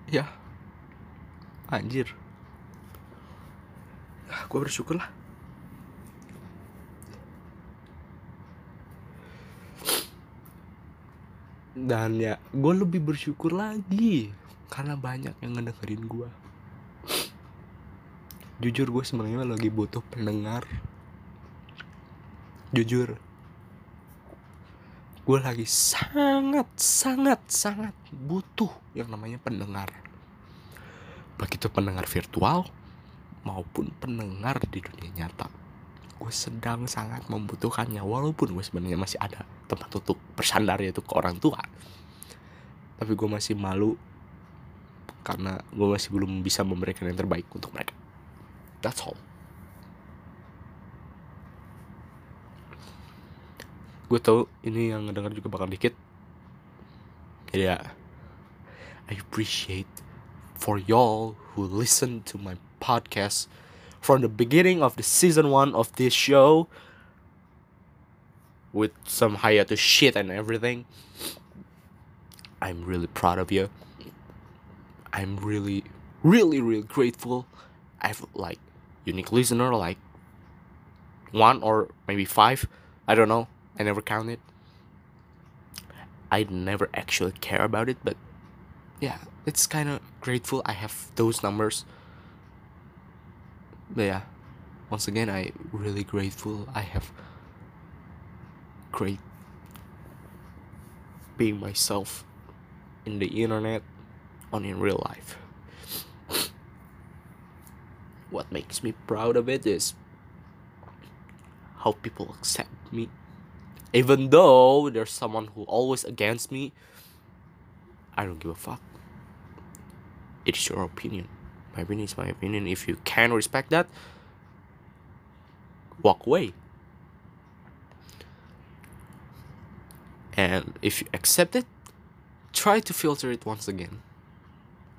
Ya. Anjir. Ah, gue bersyukur lah. Dan ya gue lebih bersyukur lagi karena banyak yang ngedengerin gue jujur gue sebenarnya lagi butuh pendengar jujur gue lagi sangat sangat sangat butuh yang namanya pendengar. Baik itu pendengar virtual maupun pendengar di dunia nyata gue sedang sangat membutuhkannya. Walaupun gue sebenarnya masih ada tempat untuk bersandar yaitu ke orang tua. Tapi gue masih malu karena gue masih belum bisa memberikan yang terbaik untuk mereka. That's all gue tau ini yang juga bakal dikit. Jadi ya I appreciate for y'all who listen to my podcast from the beginning of the season one of this show with some hiatus shit and everything. I'm really proud of you. I'm really really really grateful. I've like unique listener like one or maybe five. I don't know I never count it. I never actually care about it, but yeah, it's kind of grateful I have those numbers. But yeah, once again, I really grateful I have great being myself in the internet on in real life. What makes me proud of it is how people accept me even though there's someone who always against me, I don't give a fuck. it's your opinion. My opinion is my opinion. If you can respect that walk away. And if you accept it try to filter it once again.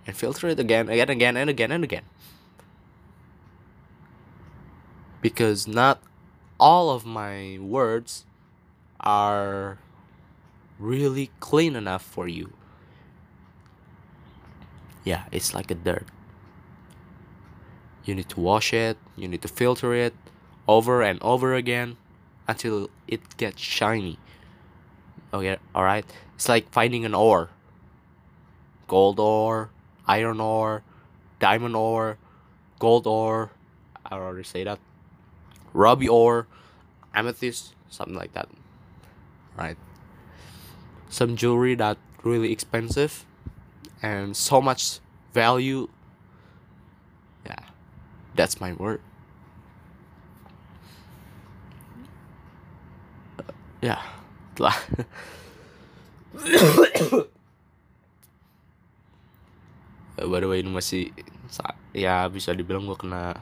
And filter it again again again and again and again. Because not all of my words are really clean enough for you. Yeah it's like a dirt. You need to wash it you need to filter it over and over again until it gets shiny. Okay all right it's like finding an ore. Gold ore iron ore diamond ore gold ore i already say that. Ruby ore amethyst something like that right? Some jewelry that really expensive and so much value. Yeah that's my word. Ya telah by the way ini masih ya bisa dibilang gue kena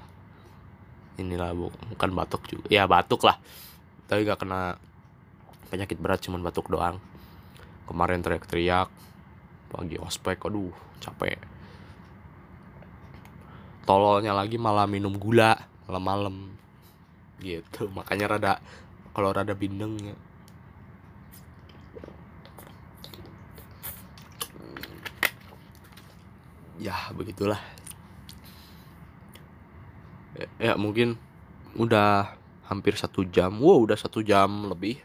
inilah bu. Bukan batuk juga. Ya batuk lah. Tapi gak kena penyakit berat cuman batuk doang. Kemarin teriak-teriak pagi ospek aduh capek. Tololnya lagi malah minum gula malam-malam. Gitu makanya rada kalau rada bindeng ya. Ya begitulah. Ya, ya mungkin udah hampir satu jam wow udah satu jam lebih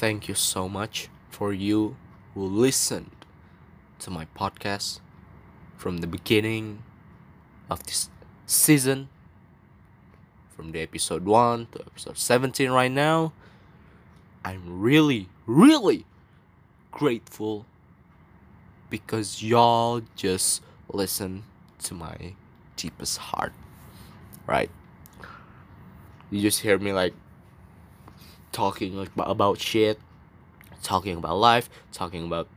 thank you so much for you who listened to my podcast from the beginning of this season. From the episode 1 to episode 17 right now i'm really really grateful because y'all just listen to my deepest heart right? You just hear me like talking like about shit talking about life talking about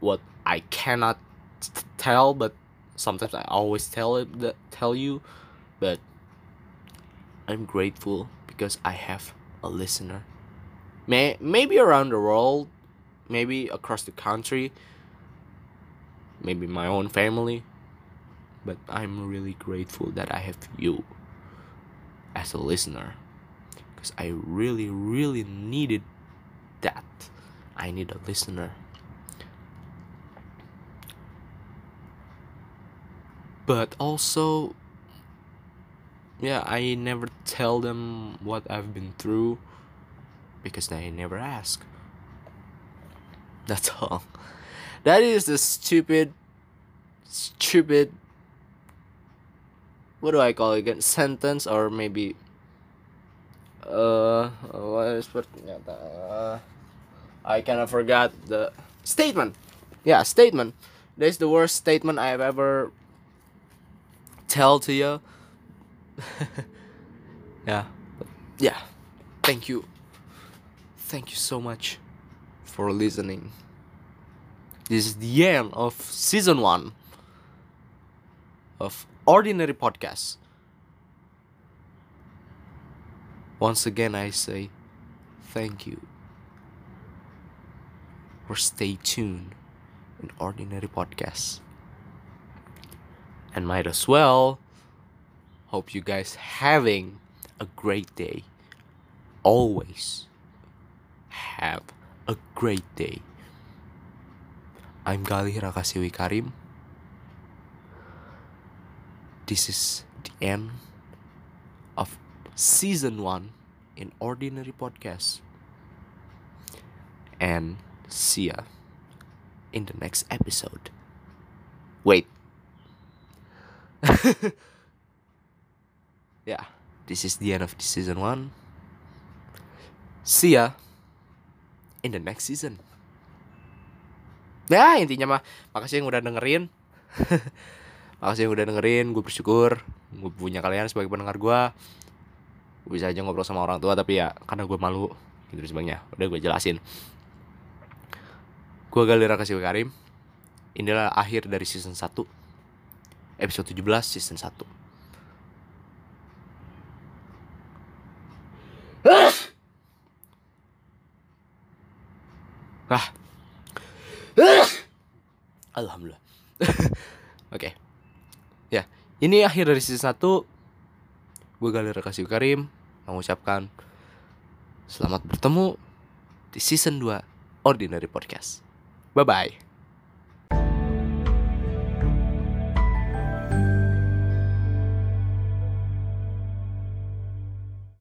what i cannot tell but sometimes i always tell it that tell you but i'm grateful because i have a listener. May, maybe around the world maybe across the country maybe my own family but i'm really grateful that i have you as a listener because i really really needed that. I need a listener. But also yeah i never tell them what i've been through because they never ask. That's all. That is the stupid stupid what do i call it again? Sentence or maybe uh what is ternyata uh, i kind of forgot the statement. Yeah statement. That's the worst statement i've ever tell to you. Yeah. Yeah. Thank you. Thank you so much for listening. This is the end of season one of ordinary podcast once again i say thank you. Or stay tuned in ordinary podcast and might as well hope you guys having a great day. Always have a great day. I'm galih rakasiwi karim. This is the end season 1 in ordinary podcast and see ya in the next episode wait yeah, this is the end of the season one. See ya in the next season. Ya intinya mah makasih yang udah dengerin. makasih yang udah dengerin, gue bersyukur gue punya kalian sebagai pendengar gue. Bisa aja ngobrol sama orang tua tapi ya karena gue malu gitu sebagainya. Udah gue jelasin. Gue Galira Kasih Karim inilah akhir dari season 1 episode 17 season 1 Ah. Alhamdulillah. Oke. Ya, ini akhir dari season 1. Gue Galir Kasih Karim mengucapkan selamat bertemu di season 2 Ordinary Podcast. Bye bye.